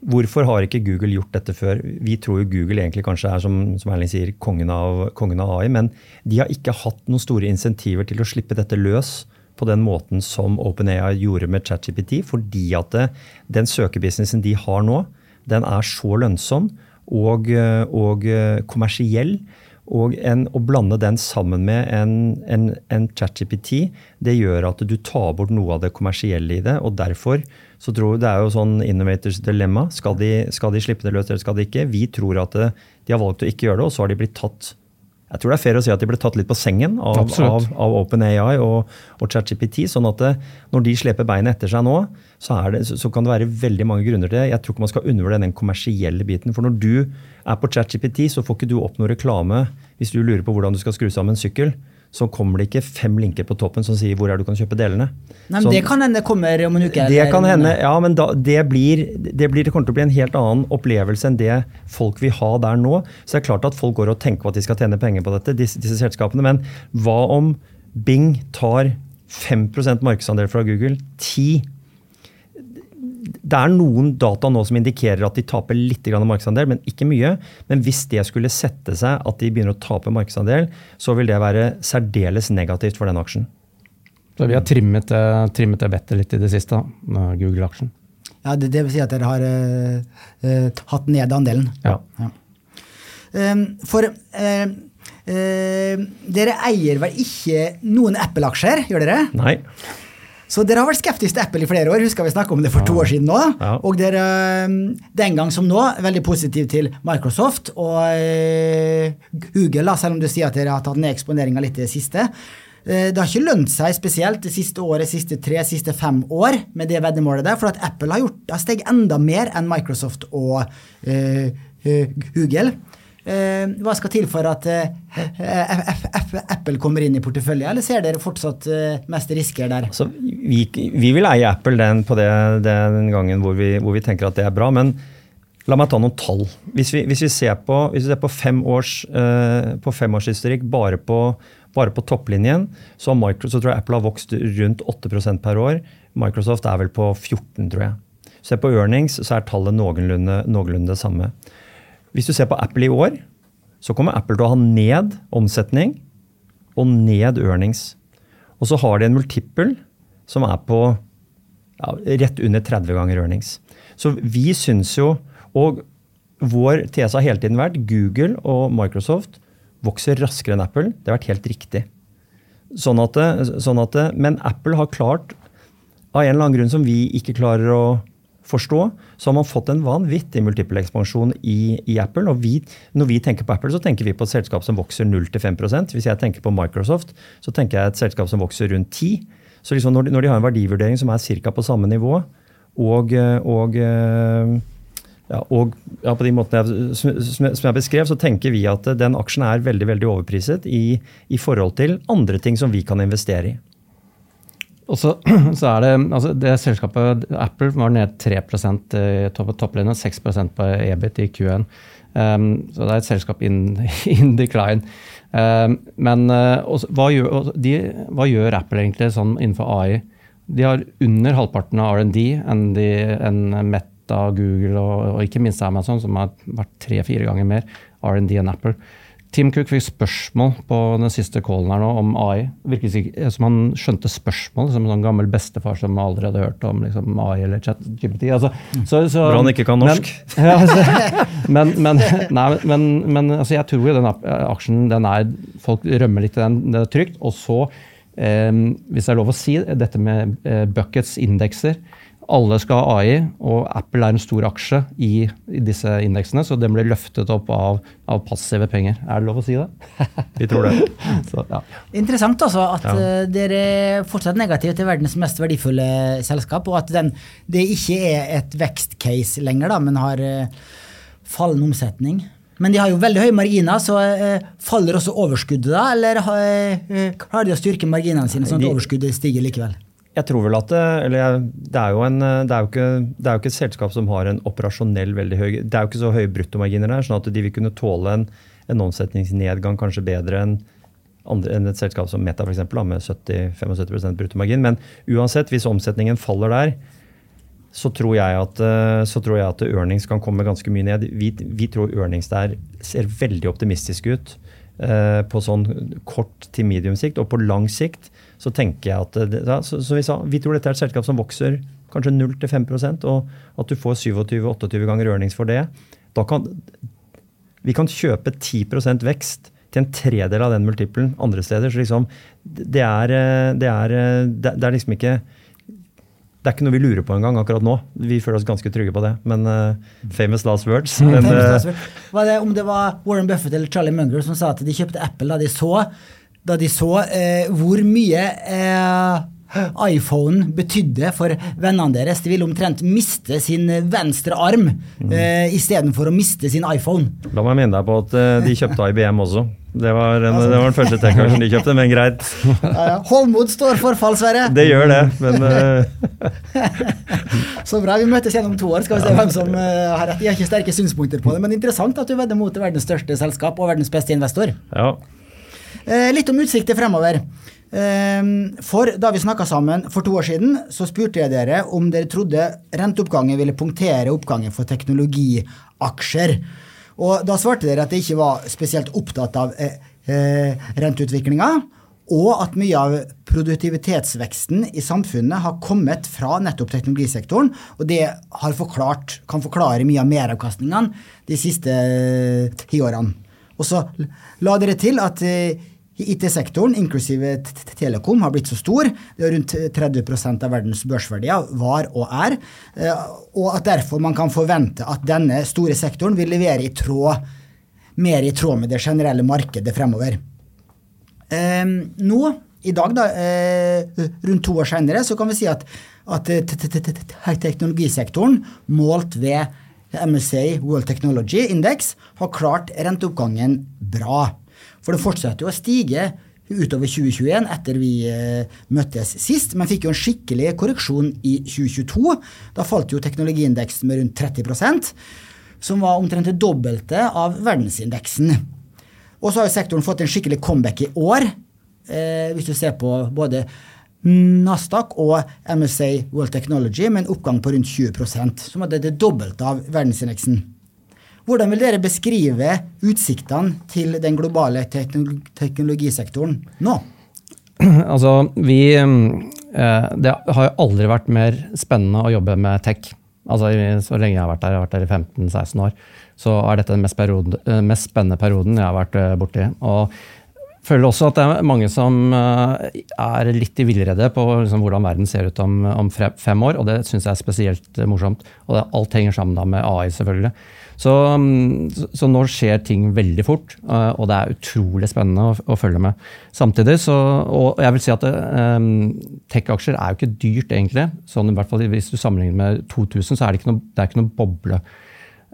Hvorfor har ikke Google gjort dette før? Vi tror jo Google egentlig kanskje er som, som Erling sier, kongen av, kongen av, AI, men de har ikke hatt noen store insentiver til å slippe dette løs på den måten som OpenAI gjorde med ChatGPT, fordi at det, den søkebusinessen de har nå, den er så lønnsom og, og kommersiell Og en, å blande den sammen med en, en, en ChatGPT, det gjør at du tar bort noe av det kommersielle i det. og derfor så tror jeg Det er jo sånn innovators dilemma. Skal de, skal de slippe det løs, eller skal de ikke? Vi tror at det, de har valgt å ikke gjøre det, og så har de blitt tatt jeg tror det er fair å si at de ble tatt litt på sengen av, av, av OpenAI og, og ChatGPT. sånn at det, når de sleper beinet etter seg nå, så, det, så, kan det være veldig mange grunner til det. Jeg tror ikke man skal undervurdere den kommersielle biten. For når du er på ChatGPT, så får ikke du opp noe reklame hvis du lurer på hvordan du skal skru sammen en sykkel så kommer det ikke fem linker på toppen som sier hvor er du kan kjøpe delene. Nei, men så, Det kan hende kommer om en uke? Det kan hende, ja, men da, det, blir, det, blir, det, kommer til å bli en helt annen opplevelse enn det folk vil ha der nå. Så det er klart at folk går og tenker på at de skal tjene penger på dette, disse, disse selskapene. Men hva om Bing tar 5% markedsandel fra Google? 10 det er noen data nå som indikerer at de taper litt markedsandel, men ikke mye. Men hvis det skulle sette seg at de begynner å tape markedsandel, så vil det være særdeles negativt for den aksjen. Så vi har trimmet, trimmet det vettet litt i det siste, Google-aksjen. Ja, det, det, vil si at dere har uh, hatt ned andelen. Ja. ja. Um, for uh, uh, dere eier vel ikke noen Apple-aksjer, gjør dere? Nei. Så dere har vært skeptiske til Apple i flere år. Husker vi snakka om det for to år siden nå. Ja. Og dere den gang som nå veldig positiv til Microsoft og eh, Google, selv om du sier at dere har tatt ned eksponeringa litt i det siste. Eh, det har ikke lønt seg spesielt det siste året, siste tre, siste fem år med det veddemålet der, for at Apple har, gjort, har steget enda mer enn Microsoft og uh, Google. Eh, hva skal til for at eh, Apple kommer inn i porteføljen, eller ser dere fortsatt eh, mest risker der? Altså, vi, vi, vil eie Apple den på det, den gangen hvor vi, hvor vi, tenker at det er bra. men La meg ta noen tall. Hvis vi, hvis vi ser på, hvis vi ser på, fem års, på femårshistorikk bare på, bare på topplinjen, så, Microsoft, så tror jeg Apple har vokst rundt 8% per år. Microsoft er vel på 14, tror jeg. Se på earnings, så er tallet noenlunde det samme. Hvis du ser på Apple i år, så kommer Apple til å ha ned omsetning og ned earnings. Og så har de en multiple som er på ja, rett under 30 ganger earnings. Så vi syns jo, og vår tese har hele tiden vært Google og Microsoft vokser raskere enn Apple. Det har vært helt riktig. Sånn at, sånn at, men Apple har klart, av en eller annen grunn som vi ikke klarer å forstå, så har man fått en vanvittig multiple-ekspansjon i, i, Apple. og vi, Når vi tenker på Apple, så tenker vi på et selskap som vokser 0-5% Hvis jeg tenker på Microsoft, så tenker jeg et selskap som vokser rundt 10 Så liksom når, de, når de har en verdivurdering som er ca. på samme nivå, og, og ja, og ja, på de måtene jeg, som, jeg beskrev, så tenker vi at den aksjen er veldig veldig overpriset i, i forhold til andre ting som vi kan investere i. Og så, så, er det, altså det selskapet Apple var ned 3 i topp, topplinjen, 6% på EBIT i Q1. Um, så det er et selskap in, in decline. Um, men uh, også, hva, gjør, de, hva, gjør, Apple egentlig sånn innenfor AI? De har under halvparten av R&D enn, enn Meta, Google og, og, ikke minst Amazon, som har vært tre-fire ganger mer R&D enn Apple. Tim Cook fikk spørsmål på den siste callen her nå om AI. Virket som han skjønte spørsmål, som en sånn gammel bestefar som hadde hørt om liksom, AI eller ChatGPT. Altså, så, så, Bra han ikke kan norsk. Men, ja, altså, men, men, nei, men, men altså, jeg tror jo den aksjen den er Folk rømmer litt i den, det er trygt. Og så, eh, hvis det er lov å si, dette med eh, buckets, indekser alle skal ha AI, og Apple er en stor aksje i, i disse indeksene, så den blir løftet opp av, av, passive penger. Er det lov å si det? Vi tror det. så, ja. Interessant også at ja. uh, dere er fortsatt negative til verdens mest verdifulle selskap, og at den, det ikke er et vekstcase lenger, da, men har uh, fallende omsetning. Men de har jo veldig høye marginer, så uh, faller også overskuddet da? Eller klarer de å styrke marginene sine sånn at overskuddet stiger likevel? Jeg tror vel at det, eller det, er jo en, det, er jo ikke, det er jo ikke et selskap som har en operasjonell veldig høy Det er jo ikke så høye bruttomarginer der, sånn at de vil kunne tåle en, en omsetningsnedgang kanskje bedre enn, enn et selskap som Meta for eksempel, med 70-75 bruttomargin. Men uansett, hvis omsetningen faller der, så tror jeg at, så tror jeg at earnings kan komme ganske mye ned. Vi, vi tror earnings der ser veldig optimistisk ut eh, på sånn kort til medium sikt. Og på lang sikt så tenker jeg at da, så, så vi, sa, vi tror dette er et selskap som vokser kanskje 0-5 og at du får 27-28 ganger earnings for det. Da kan, vi kan kjøpe 10% vekst til en tredel av den multiplen andre steder. Så liksom, det er, eh, det er, eh, det er liksom ikke det er ikke noe vi lurer på engang akkurat nå. Vi føler oss ganske trygge på det. Men uh, famous last words. Men, uh, var det, om det var Warren Buffett eller Charlie Munger som sa at de kjøpte Apple da de så, da de så eh, hvor mye iPhone betydde for vennene deres. De ville omtrent miste sin venstre arm mm. eh, istedenfor å miste sin iPhone. La meg minne deg på at de kjøpte IBM også. Det var, en, altså. det var den første tech-aksjen de kjøpte, men greit. Ja, ja. Holmod står for fall, Sverre. Det gjør det, men uh... Så bra. Vi møtes gjennom to år, skal vi se hvem som uh, har rett. Jeg har ikke sterke synspunkter på det, men interessant at du vedder mot verdens største selskap og verdens beste investor. Ja. Uh, litt om utsikter fremover. For da vi snakka sammen for to år siden, så spurte jeg dere om dere trodde renteoppgangen ville punktere oppgangen for teknologiaksjer. Og da svarte dere at dere ikke var spesielt opptatt av eh, eh, renteutviklinga, og at mye av produktivitetsveksten i samfunnet har kommet fra nettopp teknologisektoren, og det forklart, kan forklare mye av meravkastningene de siste ti tiårene. Og så la dere til at eh, IT-sektoren, inklusive Telekom, har blitt så stor. Det er rundt 30% av verdens børsverdier var og er. Eh, og at derfor man kan forvente at denne store sektoren vil levere i tråd, mer i tråd med det generelle markedet fremover. Eh, nå, i dag, da, eh, rundt to år senere, så kan vi si at, at teknologisektoren, målt ved MSA World Technology Index, har klart renteoppgangen bra. For det fortsetter jo å stige utover 2021 etter vi eh, møttes sist, men fikk jo en skikkelig korreksjon i 2022. Da falt jo teknologiindeksen med rundt 30% som var omtrent det dobbelte av verdensindeksen. Og så har jo sektoren fått en skikkelig comeback i år, eh, hvis du ser på både Nasdaq og MSA World Technology med en oppgang på rundt 20% som hadde det dobbelte av verdensindeksen. Hvordan vil dere beskrive utsiktene til den globale teknologisektoren nå? Altså, vi eh, Det har aldri vært mer spennende å jobbe med tech. Altså, Så lenge jeg har vært der, jeg har vært der i 15-16 år, så er dette den mest, periode, eh, mest spennende perioden jeg har vært eh, borti. Og føler også at det er mange som er litt i villrede på liksom hvordan verden ser ut om, om fem år, og det syns jeg er spesielt morsomt. Og det, alt henger sammen da med AI, selvfølgelig. Så, så, nå skjer ting veldig fort, eh, og det er utrolig spennende å, å følge med. Samtidig så, og jeg vil si at um, tech-aksjer er jo ikke dyrt, egentlig. Sånn i hvert fall Hvis du sammenligner med 2000, så er det ikke noe, det ikke noe boble.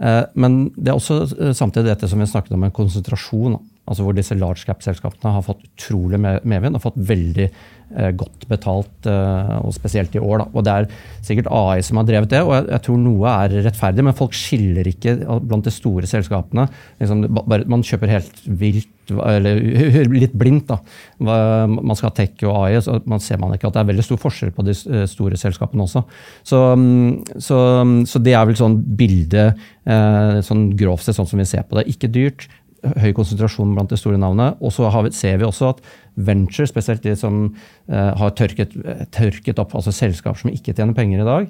Uh, men det er også samtidig dette som vi snakket om, en konsentrasjon. Altså hvor disse large cap-selskapene har fått utrolig medvind og fått veldig Eh, godt betalt, eh, og spesielt i år. Da. Og Det er sikkert AI som har drevet det, og jeg, jeg, tror noe er rettferdig. Men folk skiller ikke blant de store selskapene. Liksom, bare, man kjøper helt vilt, eller litt blindt. da. Man skal ha tech og AI, så man ser man ikke at det er veldig stor forskjell på de eh, store selskapene også. Så, mm, så, mm, så det er vel sånn bilde, sånn grovt sett, sånn som vi ser på det. Ikke dyrt, høy konsentrasjon blant de store navnene. Og så ser vi også at venture, spesielt de som uh, har tørket, tørket, opp, altså selskaper som ikke tjener penger i dag,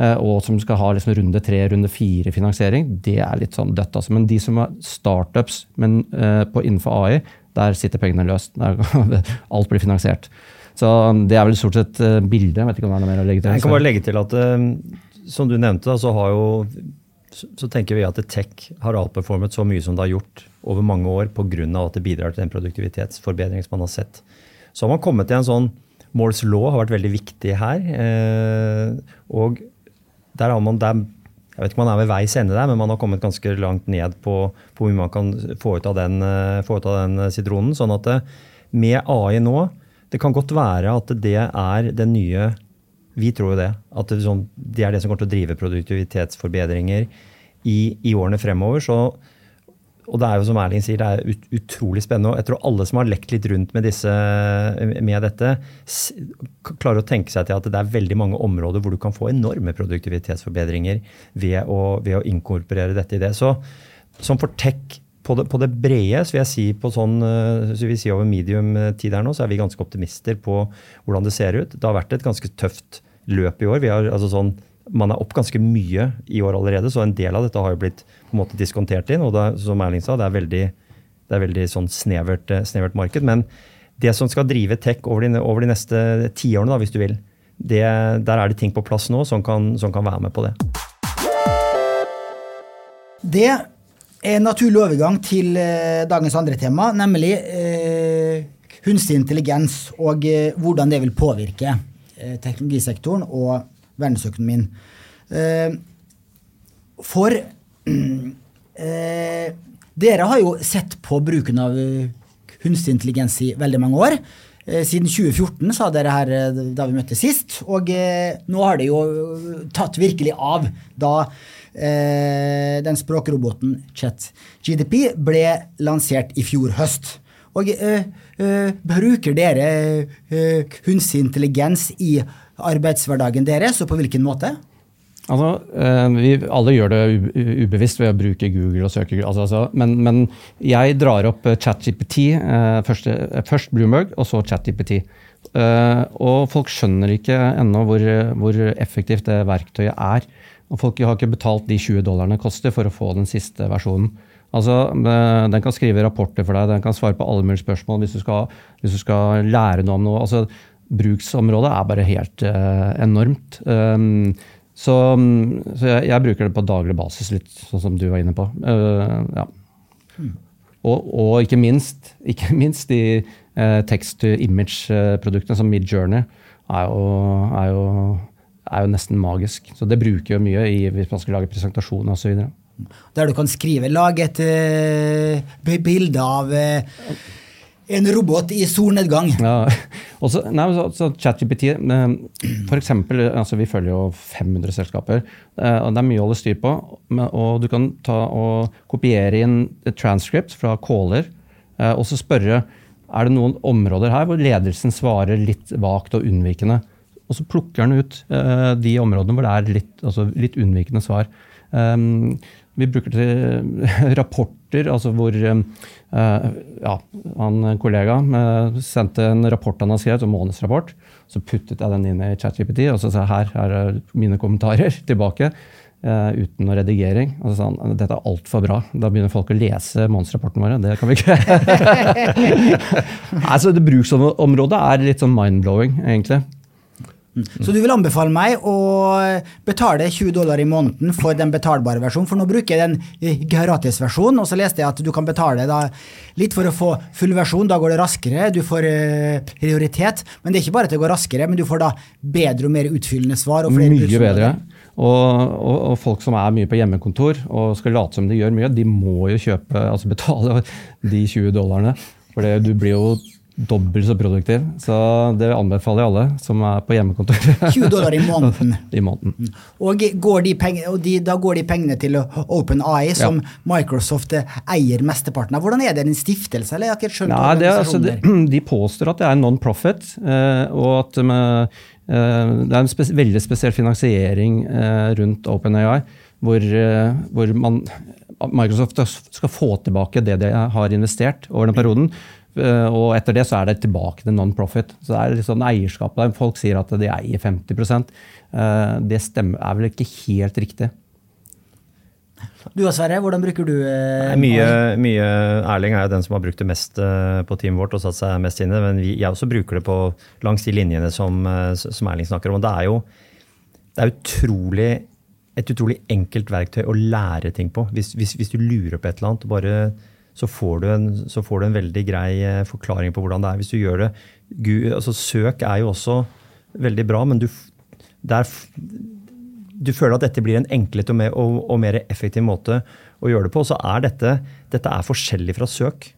uh, og som skal ha liksom runde tre, runde fire finansiering, det er litt sånn dødt. Altså. Men de som er startups men, uh, på innenfor AI, der sitter pengene løst. Der, alt blir finansiert. Så um, det er vel stort sett bildet. Jeg vet ikke om det er noe mer å legge til. Jeg kan bare legge til at, som du nevnte, så har jo så tenker vi at tech har outperformet så mye som det har gjort over mange år pga. at det bidrar til den produktivitetsforbedring som man har sett. Så har man kommet til en sånn Moores law har vært veldig viktig her. Eh, og der har man der, Jeg vet ikke om man er ved veis ende der, men man har kommet ganske langt ned på, hvor mye man kan få ut av den, eh, ut av den sitronen. Sånn at med AI nå Det kan godt være at det er den nye vi tror jo det. At det, sånn, det, er det som kommer til å drive produktivitetsforbedringer i, i årene fremover. Så, og det er jo som Erling sier, det er ut, utrolig spennende. og Jeg tror alle som har lekt litt rundt med, disse, med dette, klarer å tenke seg til at det er veldig mange områder hvor du kan få enorme produktivitetsforbedringer ved å, ved å inkorporere dette i det. Så som for tech på det, på det, brede, så vil jeg si på sånn, eh, så vil si over medium eh, her nå, så er vi ganske optimister på hvordan det ser ut. Det har vært et ganske tøft løp i år. Har, altså sånn, man er opp ganske mye i år allerede, så en del av dette har jo blitt på en måte diskontert inn. Og det, som Erling sa, det er veldig, det er veldig sånn snevert, eh, snevert marked. Men det som skal drive tech over de, over de neste tiårene, hvis du vil, det, der er det ting på plass nå som kan, som kan være med på det. Det en naturlig overgang til eh, dagens andre tema, nemlig eh, kunstig intelligens og eh, hvordan det vil påvirke eh, teknologisektoren og verdensøkonomien. Eh, for eh, dere har jo sett på bruken av eh, kunstig intelligens i veldig mange år. Eh, Siden 2014 sa dere her eh, da vi møttes sist, og eh, nå har det jo tatt virkelig av da eh, den språkroboten ChatGDP ble lansert i fjor høst. Og eh, eh, bruker dere eh, kunstig intelligens i arbeidshverdagen deres, og på hvilken måte? Altså, eh, vi alle gjør det ubevisst ved å bruke Google og søke. Altså, altså, men, men jeg drar opp eh, ChatGPT, eh, først, først Bloomberg og så ChatGPT. Og folk skjønner ikke ennå hvor, hvor effektivt det verktøyet er. Og folk har ikke betalt de 20 dollarene det koster for å få den siste versjonen. Altså, eh, Den kan skrive rapporter for deg, den kan svare på alle mulige spørsmål hvis du skal, hvis du skal lære noe om noe. Altså, Bruksområdet er bare helt uh, enormt. Um, så, så jeg, jeg bruker det på daglig basis, litt sånn som du var inne på. Uh, ja. Og, og ikke minst, ikke minst de uh, text-to-image-produktene som Midjourney er jo, er, jo, er jo nesten magisk. Så det bruker jo mye i, hvis man skal lage presentasjoner osv. Der du kan skrive 'lag et uh, bilde av uh, en robot i solnedgang'. Ja, Også, nei, så, så ChatGPT eh, For eksempel, altså vi følger jo 500 selskaper. og Det er mye å holde styr på. Og du kan ta og kopiere inn et transcript fra caller og så spørre er det noen områder her hvor ledelsen svarer litt vagt og unnvikende. Og så plukker den ut uh, de områdene hvor det er litt, altså litt unnvikende svar. Um, vi bruker til rapporter, altså hvor eh, ja, han en kollega uh, sendte en rapport han har skrevet, en månedsrapport. Så puttet jeg den inn i ChatGPT og så sa her er mine kommentarer tilbake. Uh, uten noe redigering. Og så sa han dette er altfor bra. Da begynner folk å lese månedsrapporten vår. Det kan vi ikke. altså, det Bruksområdet er litt sånn mind-blowing, egentlig. Så du vil anbefale meg å betale 20 dollar i måneden for den betalbare versjonen, for nå bruker jeg den gratis gratisversjonen, og så leste jeg at du kan betale litt for å få full versjon, da går det raskere, du får eh, prioritet, men det er ikke bare at det går raskere, men du får da bedre og mer utfyllende svar. Og flere Mye bedre. Og, og, og folk som er mye på hjemmekontor og skal late som de gjør mye, de må jo kjøpe, altså betale de 20 dollarene. For det- du blir jo dobbelt så produktiv. Så det anbefaler jeg alle som er på hjemmekontor 20 dollar i måneden. i måneden. Og, går de peng- og de, da går de pengene til OpenAI, som Microsoft eh, eier mesteparten av. Hvordan er det? En stiftelse, eller? Jeg har Nei, det, altså, de, de påstår at det er non-profit, eh, og at de, eh, det er en spes veldig spesiell finansiering rundt OpenAI, hvor, hvor man, Microsoft skal få tilbake det de har investert over den perioden. Eh, og etter det så er det tilbake til non-profit. Så det er litt sånn eierskap der. Folk sier at de eier 50 eh, Det stemmer, er vel ikke helt riktig. Du og Sverre, hvordan bruker du eh, Nei, mye, mye Erling er jo den som har brukt det mest på teamet vårt og satt seg mest inn i det. Men vi, jeg også bruker det på langs de linjene som, som Erling snakker om. Og det er jo det er utrolig, et utrolig enkelt verktøy å lære ting på. Hvis, hvis, hvis du lurer på et eller annet, bare, så, får en, så får du en veldig grei eh, forklaring på hvordan det er. Hvis du gjør det Gud, altså Søk er jo også veldig bra, men du, er f- du føler at dette blir en enklere og og, og mer effektiv måte å gjøre det på. Så er dette, dette er forskjellig fra søk.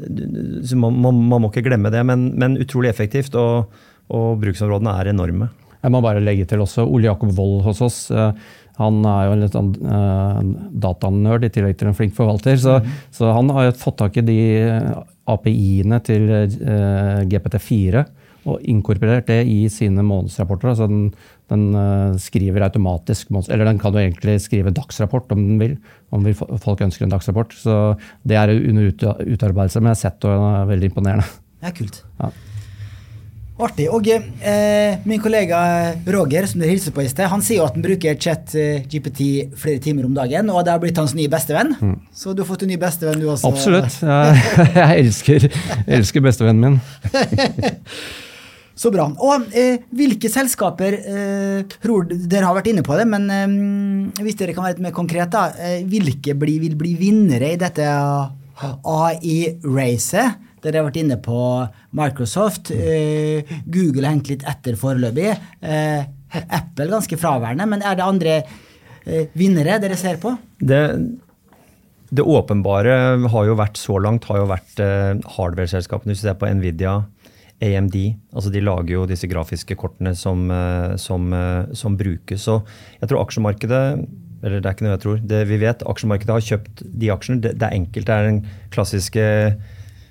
Man, man, man må ikke glemme det, men, men utrolig effektivt. Og, og bruksområdene er enorme. Jeg må bare legge til også Ole Jakob Wold hos oss. eh, Han er jo en litt sånn uh, datanerd i tillegg til en flink forvalter. Så, så han har jo fått tak i de eh, API-ene til uh, GPT4 og inkorporert det i sine månedsrapporter. Altså den, den uh, skriver automatisk Eller den kan jo egentlig skrive dagsrapport om den vil. Om vi, folk ønsker en dagsrapport. Så det er under utarbeidelse, men jeg har sett det og er veldig imponerende. Det er kult. Ja. Artig. Og eh, min kollega Roger, som dere hilser på i sted, han sier jo at han bruker chat eh, flere timer om dagen, og det har blitt hans nye bestevenn. Mm. Så du har fått en ny bestevenn, du også? Absolutt. Jeg, jeg elsker, elsker bestevennen min. Så bra. Og eh, hvilke selskaper eh, tror Dere har vært inne på det, men eh, hvis dere kan være litt mer konkret, da. Hvilke bli, vil bli vinnere i dette AI-racet? Dere har vært inne på Microsoft. Eh, Google har hengt litt etter foreløpig. Eh, Apple ganske fraværende. Men er det andre eh, vinnere dere ser på? Det, det, åpenbare har jo vært så langt har jo vært hardware-selskapene. Hvis du ser på Nvidia, AMD. altså De lager jo disse grafiske kortene som, som, som brukes. Så jeg tror aksjemarkedet eller det er ikke noe jeg tror. Det vi vet, Aksjemarkedet har kjøpt de aksjene. Det, det er enkelte er den klassiske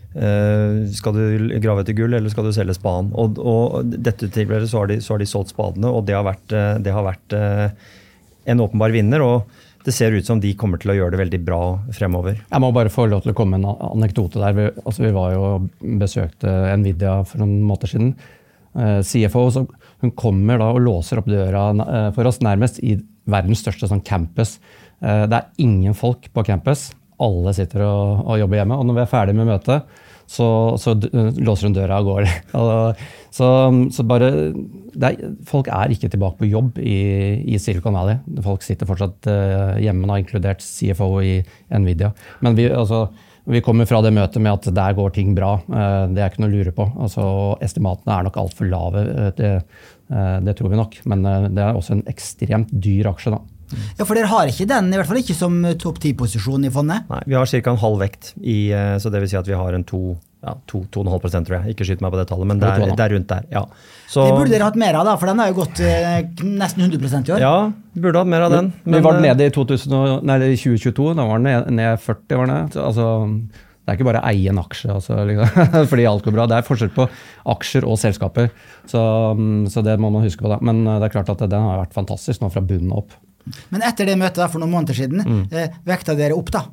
skal du grave etter gull, eller skal du selge spaden? Og, og dette tilfellet så har, de, så har de solgt spadene, og det har vært, eh, det har vært uh, en åpenbar vinner. og det ser ut som de kommer til å gjøre det veldig bra fremover. Jeg må bare få lov til å komme med en anekdote der. Vi, altså, vi var jo besøkte Nvidia for noen måneder siden. CFO så hun kommer da og låser opp døra for oss nærmest i verdens største sånn campus. det er ingen folk på campus alle sitter og, og, jobber hjemme. Og når vi er ferdig med møtet, så, så låser hun døra og går. så, så, bare er, Folk er ikke tilbake på jobb i, i Silicon Valley. Folk sitter fortsatt uh, hjemme, da, inkludert CFO i Nvidia. Men vi, altså, vi kommer fra det møtet med at der går ting bra. Uh, det er ikke noe å lure på. Altså, estimatene er nok altfor lave. Det, det, tror vi nok. Men det er også en ekstremt dyr aksje. da. Ja, For dere har ikke den, i hvert fall ikke som topp ti-posisjon i fondet? Nei, vi har ca. en halv vekt, i, eh, så det vil si at vi har en to ja, 2,5 tror jeg. Ikke skyt meg på det tallet, men det er, det er rundt der. ja. Så, det burde dere hatt mer av, da, for den har jo gått eh, nesten 100 i år. Ja, burde hatt mer av den. Men, vi var eh, nede i 2000, nei, 2022, da var den ned, ned 40. var det. Altså, det er ikke bare å eie en aksje altså, liksom, fordi alt går bra. Det er forskjell på aksjer og selskaper. Så, mm, så, det må man huske på. da. Men det er klart at den har vært fantastisk nå fra bunnen opp. Men etter det møtet for noen måneder siden, mm. eh, vekta dere opp, da?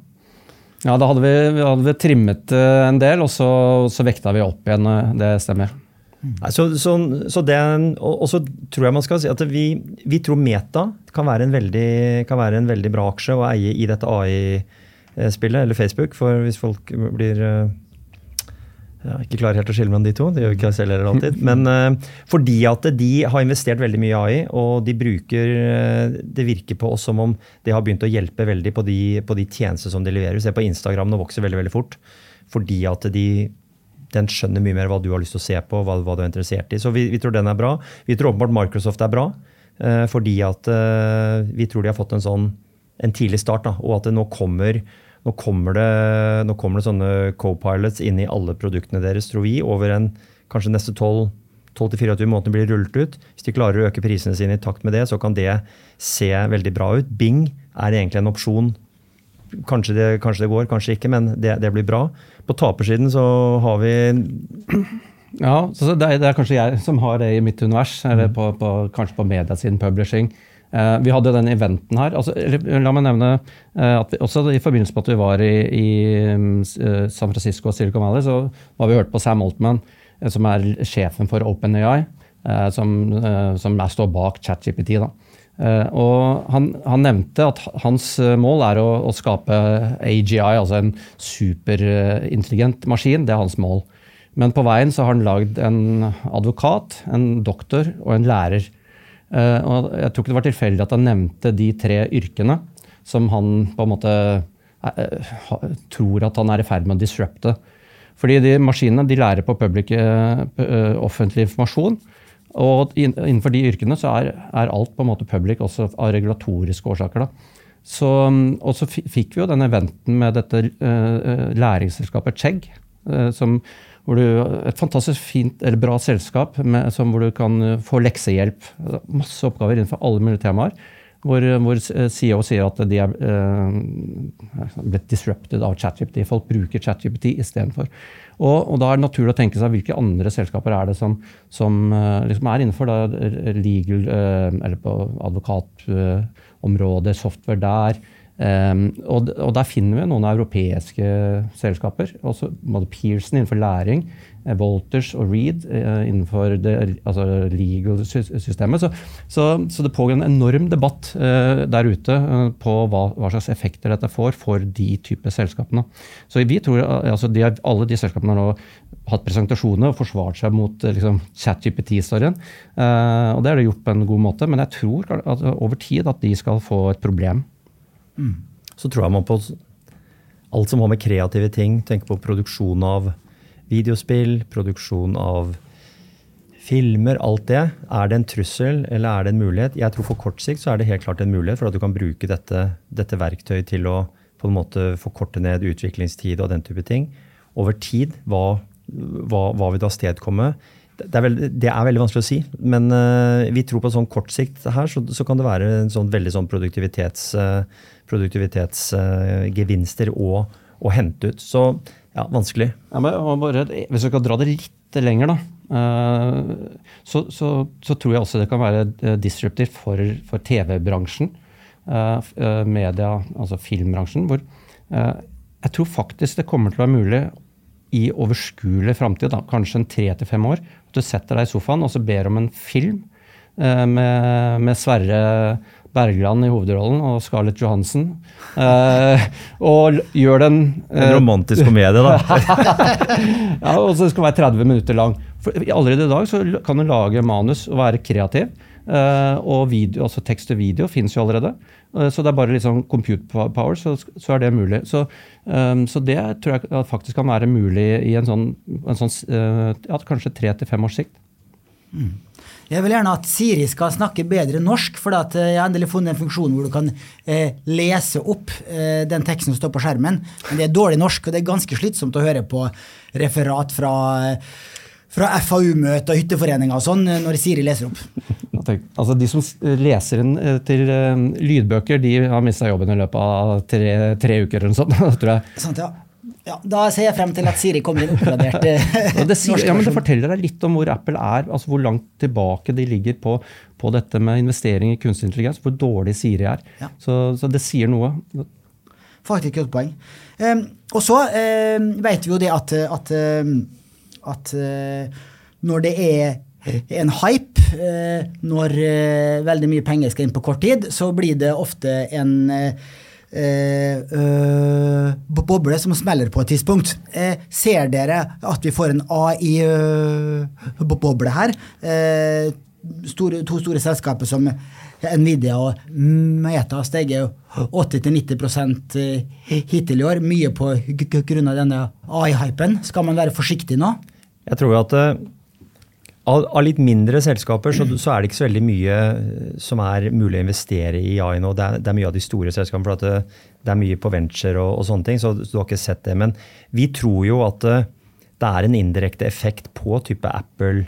Ja, da hadde vi, hadde vi trimmet uh, en del, og så, så, vekta vi opp igjen. Uh, det stemmer. Mm. Så, så, så det, og, og, så tror jeg man skal si at vi, vi tror Meta kan være, veldig, kan være, en veldig, bra aksje å eie i dette AI-spillet, eller Facebook, for hvis folk blir jeg ikke klarer helt å skille mellom de to. Det gjør ikke jeg selv heller alltid. Men uh, fordi at de har investert veldig mye i AI, og de bruker uh, Det virker på oss som om det har begynt å hjelpe veldig på de, på de tjenester som de leverer. Se på Instagram, nå vokser veldig veldig fort. Fordi at de, den skjønner mye mer hva du har lyst til å se på, hva, hva du er interessert i. Så vi, vi, tror den er bra. Vi tror åpenbart Microsoft er bra, uh, fordi at vi tror de har fått en sånn en tidlig start, da, og at det nå kommer nå kommer det, nå kommer det sånne co-pilots inn i alle produktene deres, tror vi, over en kanskje neste 12-24 måneder blir rullet ut. Hvis de klarer å øke prisene sine i takt med det, så kan det se veldig bra ut. Bing er egentlig en opsjon. Kanskje det, kanskje det går, kanskje ikke, men det, det, blir bra. På tapersiden så har vi Ja, det er, det er, kanskje jeg som har det i mitt univers. eller på, på, Kanskje på mediasiden publishing. Uh, vi hadde den eventen her. Altså, la meg nevne uh, at vi, også i forbindelse med at vi var i, i uh, San Francisco og Silicon Valley, så var vi hørt på Sam Altman, som er sjefen for OpenAI, som, som står bak ChatGPT. og han, han, nevnte at hans mål er å, å skape AGI, altså en superintelligent maskin. Det er hans mål. Men på veien så har han lagd en advokat, en doktor og en lærer. Eh, og jeg tror ikke det var tilfeldig at han nevnte de tre yrkene som han på en måte eh, eh, tror at han er i ferd med å disrupte. Fordi de maskinene de lærer på public, offentlig informasjon. Og innenfor de yrkene så er, er, alt på en måte public, også av regulatoriske årsaker. Da. Så, og så fikk vi jo den eventen med dette læringsselskapet Chegg, som hvor du, et fantastisk fint, eller bra selskap med, som, hvor du kan eh, få leksehjelp. Masse oppgaver innenfor alle mulige temaer. Hvor, hvor CEO sier at de er eh, blitt disrupted av ChatGPT. Folk bruker ChatGPT istedenfor. Og, og da er det naturlig å tenke seg hvilke andre selskaper er det som, som liksom er innenfor da, legal, eh, eller på advokatområdet, software der. Um, og, og, der finner vi noen europeiske selskaper. Også både Pearson innenfor læring, eh, Walters og Reed uh, innenfor det altså legal-systemet. Så, så, så, det pågår en enorm debatt uh, der ute uh, på hva, hva, slags effekter dette får for de type selskapene. Så vi tror altså de, Alle de selskapene har nå hatt presentasjoner og forsvart seg mot liksom, chat-GPT-storyen. og Det er det gjort på en god måte, men jeg tror at, over tid at de skal få et problem. Mm. Så tror jeg man på alt som har med kreative ting, tenker på produksjon av videospill, produksjon av filmer, alt det. Er det en trussel, eller er det en mulighet? Jeg tror For kort sikt så er det helt klart en mulighet for at du kan bruke dette, dette verktøyet til å på en måte forkorte ned utviklingstid og den type ting. Over tid, hva, hva, hva vil det avstedkomme? Det er, veldig, det er, veldig, vanskelig å si, men uh, vi tror på sånn kort sikt her så, så kan det være en sånn veldig sånn produktivitets, uh, produktivitetsgevinster å, å, hente ut. Så ja, vanskelig. Ja, bare, hvis vi skal dra det litt lenger, da. Uh, så, så, så, tror jeg også det kan være disruptive for, for TV-bransjen. media, altså filmbransjen. hvor jeg tror faktisk det kommer til å være mulig i overskuelig framtid, kanskje en tre til fem år, at du setter deg i sofaen og så ber om en film eh, med, med, Sverre Bergland i hovedrollen og Scarlett Johansen. Eh, og gjør den eh, En romantisk komedie, da. ja, og så skal den være 30 minutter lang. For allerede i dag så kan du lage manus og være kreativ. Uh, og video, altså tekst og video finnes jo allerede. Uh, så det er bare liksom compute power, så, så er det mulig. Så, um, så, det tror jeg faktisk kan være mulig i en sånn, en sånn uh, ja, kanskje tre til fem års sikt. Mm. Jeg vil gjerne at Siri skal snakke bedre norsk, for jeg har endelig funnet en funksjon hvor du kan eh, lese opp eh, den teksten som står på skjermen. Men det er dårlig norsk, og det er ganske slitsomt å høre på referat fra eh, fra FAU-møte og hytteforeninger og sånn eh, når Siri leser opp. Altså De som leser inn eh, til lydbøker, de har mista jobben i løpet av tre, tre uker eller noe sånt. tror jeg. Sant, ja. Ja. Da ser jeg frem til at Siri kommer inn oppgradert. det, sier, ja, men det forteller deg litt om hvor Apple er, altså hvor langt tilbake de ligger på, på dette med investering i kunstig intelligens, hvor dårlig Siri er. Ja. Så, så, det sier noe. Faktisk et godt poeng. Um, og så um, vet vi jo det at, at um, at uh, når det er en hype, uh, når uh, veldig mye penger skal inn på kort tid, så blir det ofte en boble som smeller på et tidspunkt. ser dere at vi får en AI-boble her? Store, to store selskaper som Nvidia og Meta har steget 80-90% hittil i år. Mye på grunn av denne AI-hypen. Skal man være forsiktig nå? Jeg tror at uh, av, litt mindre selskaper så, så, er det ikke så veldig mye eh, som er mulig å investere i AI nå. Det er, det er mye av de store selskapene. for det, eh, det, er mye på venture og, og sånne ting, så, du har ikke sett det. Men vi tror jo at uh, det er en indirekte effekt på type Apple,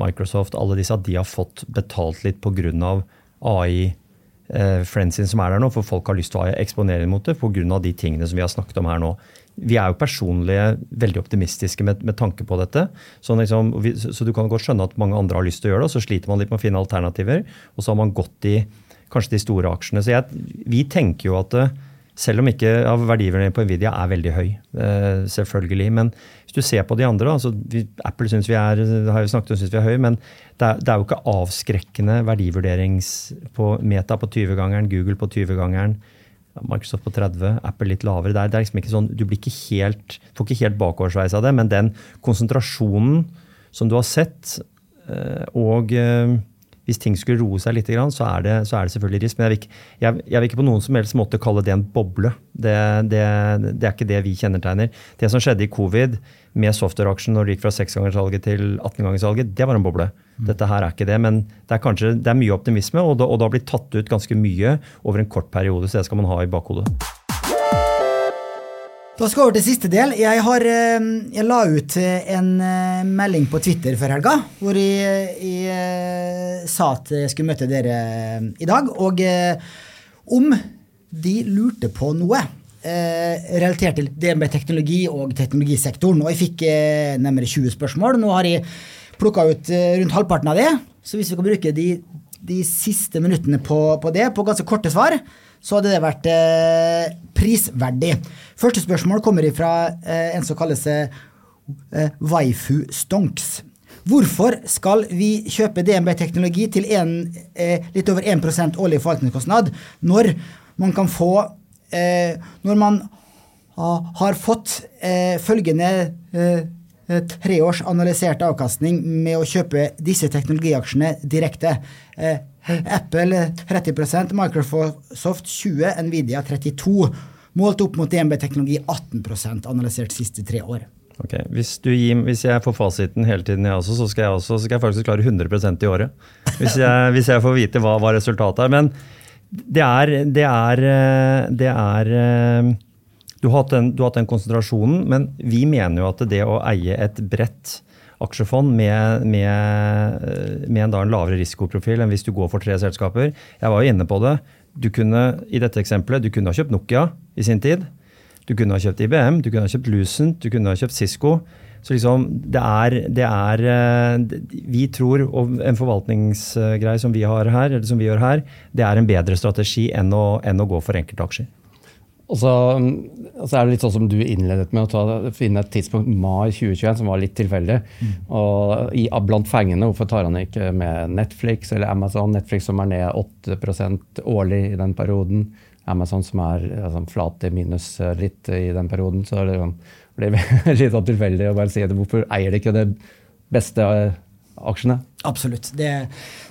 Microsoft, alle disse, at de har fått betalt litt pga. AI-friends friendsen som er der nå, for folk har lyst til å eksponere mot det pga. de tingene som vi har snakket om her nå vi er jo personlige veldig optimistiske med, med tanke på dette. Så, liksom, vi, så, du kan godt skjønne at mange andre har lyst til å gjøre det, og så sliter man litt med å finne alternativer. Og så har man gått i kanskje de store aksjene. Så jeg, vi tenker jo at eh, selv om ikke ja, verdiverdien på Nvidia er veldig høy, eh, selvfølgelig. Men hvis du ser på de andre, altså, vi, Apple syns vi er, har jo snakket om synes vi er høy, men det er, det er jo ikke avskrekkende verdivurderings på Meta på 20-gangeren, Google på 20-gangeren. Microsoft på 30, Apple litt lavere. Der. Det er liksom ikke sånn, du blir ikke helt, får ikke helt bakoversveis av det, men den konsentrasjonen som du har sett, eh, og eh, hvis ting skulle roe seg litt, så er det, så er det selvfølgelig risk. Men jeg vil, ikke, jeg, jeg vil, ikke, på noen som helst måte kalle det en boble. Det, det, det er ikke det vi kjennetegner. Det som skjedde i covid med software-aksjen når det gikk fra 6-gangersalget til 18-gangersalget, det var en boble. Mm. Dette her er ikke det, men det er kanskje det er mye optimisme, og det, og det har blitt tatt ut ganske mye over en kort periode, så det skal man ha i bakhodet. Da skal vi over til siste del. Jeg, har, eh, jeg la ut eh, en eh, melding på Twitter før helga hvor jeg, jeg sa at jeg skulle møte dere i dag. Og om de lurte på noe relatert til det med teknologi og teknologisektoren. Og jeg fikk nærmere 20 spørsmål. Nå har jeg plukka ut rundt halvparten av det. Så hvis vi kan bruke de de siste minuttene på, på, det, på ganske korte svar, så hadde det vært eh, prisverdig. Første spørsmål kommer fra eh, en som kaller seg eh, Waifu Stonks. Hvorfor skal vi kjøpe DNB teknologi til en, eh, litt over 1 årlig forvaltningskostnad når man kan få eh, Når man har fått eh, følgende Eh, tre års analysert avkastning med å kjøpe disse teknologiaksjene direkte. Eh, Apple 30% Microsoft 20 Nvidia 32 Målt opp mot DNB Teknologi 18 analysert de siste tre år. Ok, hvis, gir, hvis, jeg får fasiten hele tiden, jeg også, så skal jeg, også, så skal jeg faktisk klare 100% i året. Hvis jeg, hvis jeg får vite hva, hva, resultatet er. Men det er, det er, eh, det er du har, den, du har hatt den konsentrasjonen, men vi mener jo at det å eie et bredt aksjefond med, med, med en, en, lavere risikoprofil enn hvis du går for tre selskaper Jeg var jo inne på det. Du kunne i dette eksempelet, du kunne ha kjøpt Nokia i sin tid. Du kunne ha kjøpt IBM, du kunne ha kjøpt Lucent, du kunne ha kjøpt Cisco. Så liksom, det er, det er eh, Vi tror, og en forvaltningsgreie som vi har her, eller som vi gjør her, det er en bedre strategi enn å, enn å gå for enkeltaksjer. Og så, og så, er det litt sånn som du innledet med å ta, finne et tidspunkt, mai 2021, som var litt tilfeldig. Mm. Og i, Blant fengende, hvorfor tar han ikke med Netflix eller Amazon? Netflix som er ned 8% årlig i den perioden. Amazon som er altså, flate minus litt i den perioden. Så det blir litt sånn tilfeldig å bare si det. Hvorfor eier de ikke det beste aksjene. Absolutt. Det er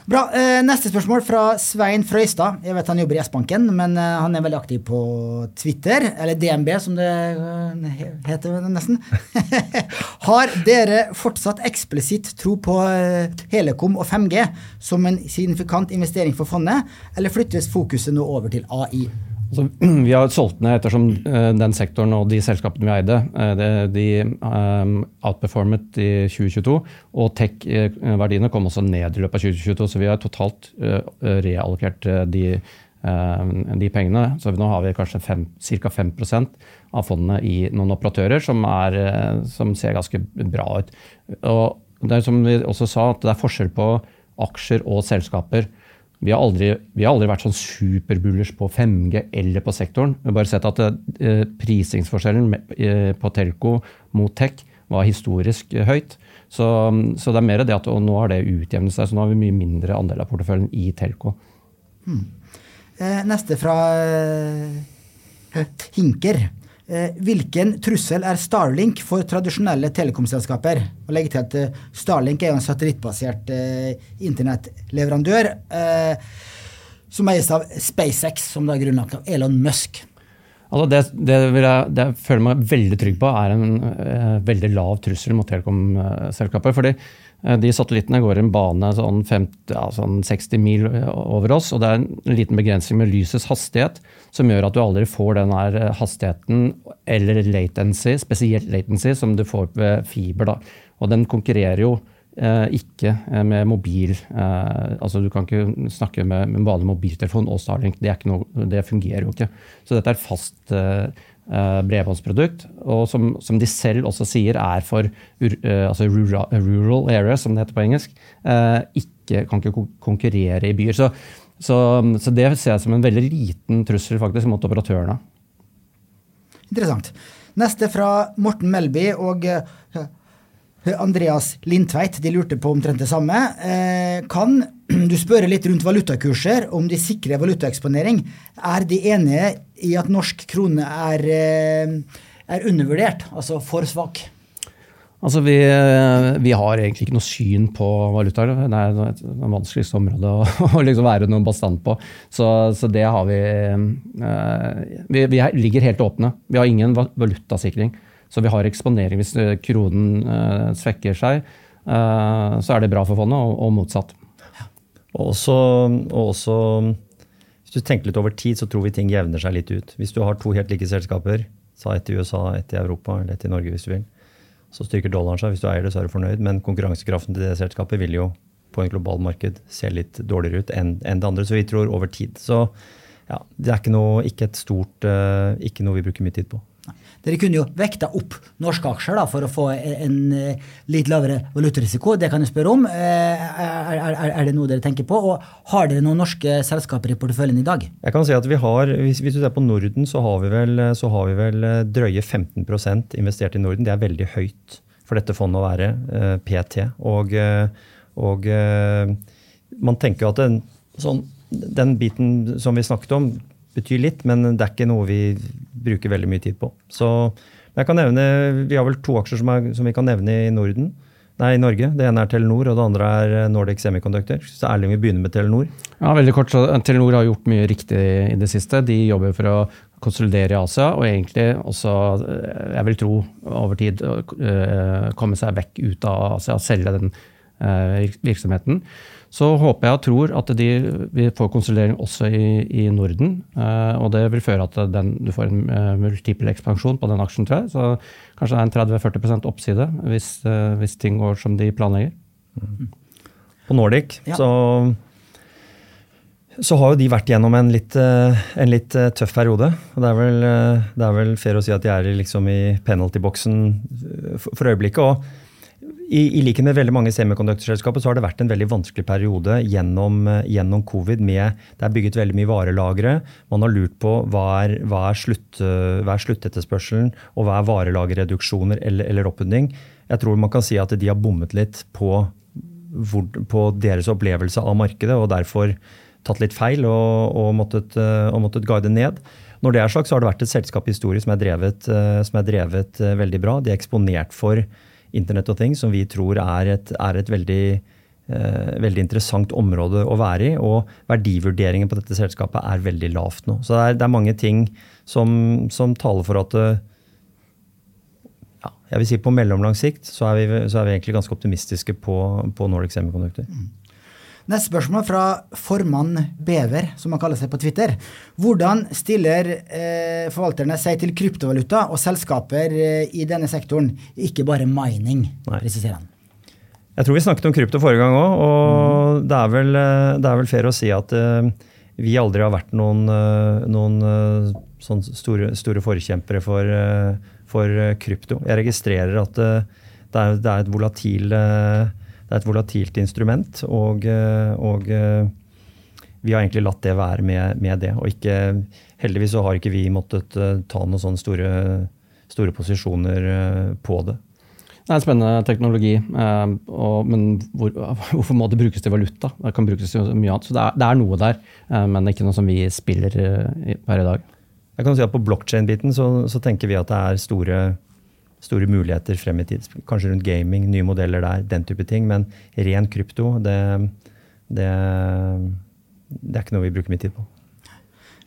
bra. Eh, neste spørsmål fra Svein Frøystad. Jeg vet han jobber i S-banken, men eh, han er veldig aktiv på Twitter, eller DNB som det eh, heter nesten. Har dere fortsatt eksplisitt tro på Helekom og 5G som en signifikant investering for fondet, eller flyttes fokuset nå over til AI? Altså, vi har solgt ned ettersom uh, den sektoren og de selskapene vi eide, det, de um, outperformet i 2022. Og tech-verdiene kom også ned i løpet av 2022, så vi har totalt reallokert de, de, pengene. Så nå har vi kanskje ca. 5% av fondene i noen operatører som, er, som, ser ganske bra ut. Og det er som vi også sa, at det er forskjell på aksjer og selskaper. Vi har aldri, vi har aldri vært sånn superbullers på 5G eller på sektoren. Vi har bare sett at eh, prisingsforskjellen eh, på telco mot tech var historisk eh, høyt. Så, så, det er mer det at nå har det utjevnet seg, så nå har vi mye mindre andel av porteføljen i telco. Hmm. neste fra Hinker. Eh, hvilken trussel er Starlink for tradisjonelle telekomselskaper? Og legge til at eh, Starlink er jo en satellittbasert eh, internettleverandør som eies av SpaceX, som er grunnlagt av Elon Musk. Altså det, det, jeg, det jeg føler meg veldig trygg på, er en eh, veldig lav trussel mot telekomselskaper. fordi Eh, de satellittene går en bane sånn, 50, ja, sånn 60 mil over oss, og det er en liten begrensning med lysets hastighet som gjør at du aldri får den eh, hastigheten eller latency, spesielt latency, som du får ved fiber. Da. Og den konkurrerer jo eh, ikke eh, med mobil eh, altså Du kan ikke snakke med, med vanlig mobiltelefon og Starlink. Det, noe, det, fungerer jo ikke. Så dette er fast eh, Eh, bredbåndsprodukt, og som, som, de selv også sier er for altså rural, rural areas, som det heter på engelsk, ikke, kan ikke konkurrere i byer. Så, så, så, det ser jeg som en veldig liten trussel faktisk mot operatørene. Interessant. Neste fra Morten Melby og Andreas Lindtveit de lurte på omtrent det samme. Eh, kan du spørre litt rundt valutakurser, om de sikrer valutaeksponering? Er de enige i at norsk krone er, eh, er undervurdert, altså for svak? Altså vi, vi, har egentlig ikke noe syn på valuta. Det er et vanskeligste område å, å liksom være noe bastant på. Så, så, det har vi, eh, vi Vi ligger helt åpne. Vi har ingen valutasikring. Så vi har eksponering hvis eh, kronen uh, svekker seg. Uh, så er det bra for fondet, og, motsatt. Og også, også, Hvis du tenker litt over tid, så tror vi ting jevner seg litt ut. Hvis du har to helt like selskaper, sa ett i USA, ett i Europa eller ett i Norge, hvis du vil, så styrker dollaren seg. Hvis du eier det, så er du fornøyd. Men konkurransekraften til det selskapet vil jo på en global marked se litt dårligere ut enn det andre. Så vi tror over tid. Så ja, det er ikke noe, ikke et stort, uh, ikke noe vi bruker mye tid på. Dere kunne jo vekta opp norske aksjer da, for å få en, en eh, litt lavere valutarisiko. Det kan jeg spørre om. Eh, Er, er, er det noe dere tenker på? Og har dere noen norske selskaper i porteføljen i dag? Jeg kan si at vi har, Hvis, hvis du ser på Norden, så har vi vel, så har vi vel eh, drøye 15% investert i Norden. Det er veldig høyt for dette fondet å være eh, PT. Og, eh, og eh, man tenker jo at en sånn, den biten som vi snakket om, betyr litt, men det er ikke noe vi bruker veldig mye tid på. Så jeg kan nevne, Vi har vel to aksjer som, er, som vi kan nevne i Norden. Nei, i Norge. Det ene er Telenor, og det andre er eh, Nordic Semiconductor. Så Erling vil begynne med Telenor. Ja, veldig kort, så Telenor har gjort mye riktig i det siste. De jobber for å konsolidere i Asia, og egentlig også, eh, jeg vil tro, over tid eh, komme seg vekk ut av Asia, selge den eh, virksomheten. Så håper jeg og tror at de, vil får konsolidering også i, i Norden. eh, og det vil føre at den, du får en uh, multiple ekspansjon på den aksjen, tror jeg. Så kanskje det er en 30-40% oppside hvis, eh, hvis ting går som de planlegger. På Nordic Ja. så, så har jo de vært gjennom en litt, eh, en litt tøff periode. Og det er, vel, det er vel fair å si at de er liksom i penalty-boksen for, for øyeblikket. og i, I like med veldig mange semikonduktorselskaper så har det vært en veldig vanskelig periode gjennom, eh, gjennom covid. med Det er bygget veldig mye varelagre. Man har lurt på hva er, hva er, slutt, eh, hva er sluttetterspørselen, og hva er varelagerreduksjoner eller, eller oppudding. Jeg tror man kan si at de har bommet litt på, på deres opplevelse av markedet, og derfor tatt litt feil og, og, måttet, eh, og måttet guide ned. Når det er sagt, så har det vært et selskap i historie som er drevet, som er drevet veldig bra. De er eksponert for Internett og ting som vi tror er et, er et veldig, eh, veldig interessant område å være i. Og verdivurderingen på dette selskapet er veldig lavt nå. Så det er, det er mange ting som, som taler for at eh, ja, jeg vil si På mellomlang sikt så er, vi, så er vi egentlig ganske optimistiske på, på Nordic Semiconductor. Neste spørsmål fra formann Bever, som han kaller seg på Twitter. Hvordan stiller eh, forvalterne seg til kryptovaluta og selskaper eh, i denne sektoren, ikke bare mining, Nei. presiserer han. Jeg tror vi snakket om krypto forrige gang òg, og det, er vel, eh, det er vel fair å si at eh, vi aldri har vært noen, eh, noen eh, sånn store, store forkjempere for, for krypto. Jeg registrerer at det, er, det, er et volatil, eh, det er et volatilt instrument, og, eh, og eh, vi har egentlig latt det være med, med det. Og ikke, heldigvis så har ikke vi måttet eh, ta noen sånne store, store posisjoner på det. Det er en spennende teknologi, men hvor, hvorfor må det brukes til valuta? Det kan brukes til mye annet. Så det er, det er noe der, men ikke noe som vi spiller per i dag. Jeg kan si at På blockchain-biten så, så tenker vi at det er store, store muligheter frem i tid. Kanskje rundt gaming, nye modeller der, den type ting. Men ren krypto, det, det, det er ikke noe vi bruker mye tid på.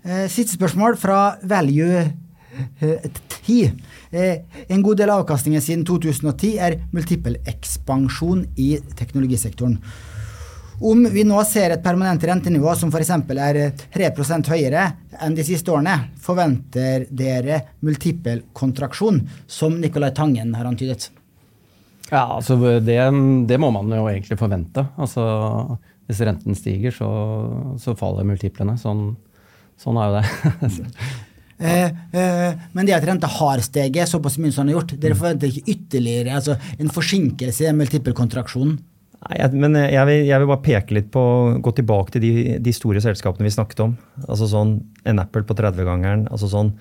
Eh, siste spørsmål fra Value eh, 10. Eh, en god del av avkastningen siden 2010 er multiple ekspansjon i teknologisektoren. Om vi nå ser et permanent rentenivå som f.eks. er 3% høyere enn de siste årene, forventer dere multipel kontraksjon, som Nicolai Tangen har antydet? Ja, altså det, det må man jo egentlig forvente. Altså, hvis renten stiger, så, så faller multiplene. Sånn, sånn er jo det. Eh, eh, men det at renta har steget såpass mye som den har gjort, dere forventer ikke ytterligere altså en forsinkelse i den kontraksjonen? Nei, jeg, men jeg vil, jeg vil bare peke litt på, gå tilbake til de, de store selskapene vi snakket om. Altså sånn En Apple på 30-gangeren. altså sånn,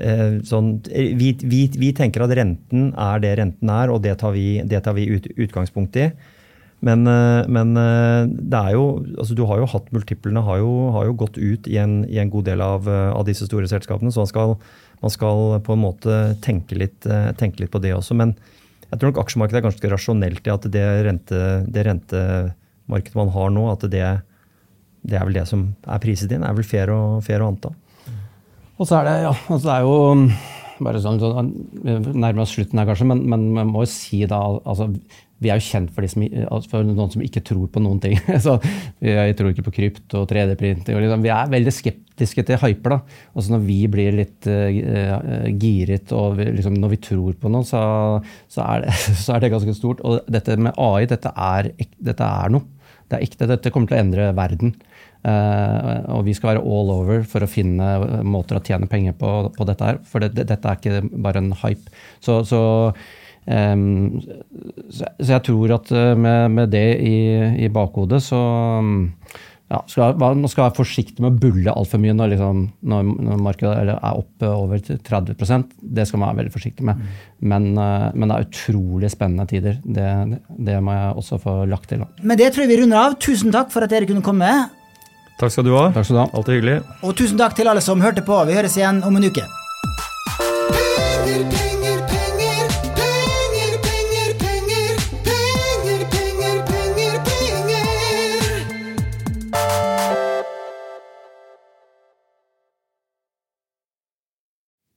eh, sånn eh, vi, vi, vi tenker at renten er det renten er, og det tar vi, det tar vi ut, utgangspunkt i. Men, eh, men eh, det er jo, altså du har jo hatt multiplene har jo, har jo gått ut i en, i en god del av, eh, av disse store selskapene. Så man skal, man skal på en måte tenke litt, eh, tenke litt på det også. Men jeg tror nok aksjemarkedet er ganske rasjonelt i at det, rente, det rentemarkedet man har nå, at det, det er vel det som er priset inn. er vel fair å, fair å anta. Og så er det, ja, altså det er jo bare sånn, sånn Nærmest slutten her, kanskje, men, men man må jo si da altså, Vi er jo kjent for, som, altså, for noen som ikke tror på noen ting. så Jeg tror ikke på krypto og 3D-printing. Liksom, vi er veldig skeptiske til hyper. da. Når vi blir litt uh, giret og vi, liksom, når vi tror på noe, så, så, er det, så er det ganske stort. Og dette med AI, dette er, dette er noe. Det er ekte, dette kommer til å endre verden. Uh, og vi skal være all over for å finne måter å tjene penger på, på dette her. For det, det, dette er ikke bare en hype. Så, um, så, så jeg tror at eh, med, med det i, i bakhodet, så ja, skal, man skal være forsiktig med å bulle altfor mye når, liksom, når, når markedet er oppe over 30% Det skal man være veldig forsiktig med. Men, men det er utrolig spennende tider. Det, det, må jeg også få lagt til. Med det tror jeg vi runder av. Tusen takk for at dere kunne komme. Takk skal du ha. Takk skal du ha. Alltid hyggelig. Og tusen takk til alle som hørte på. Vi høres igjen om en uke.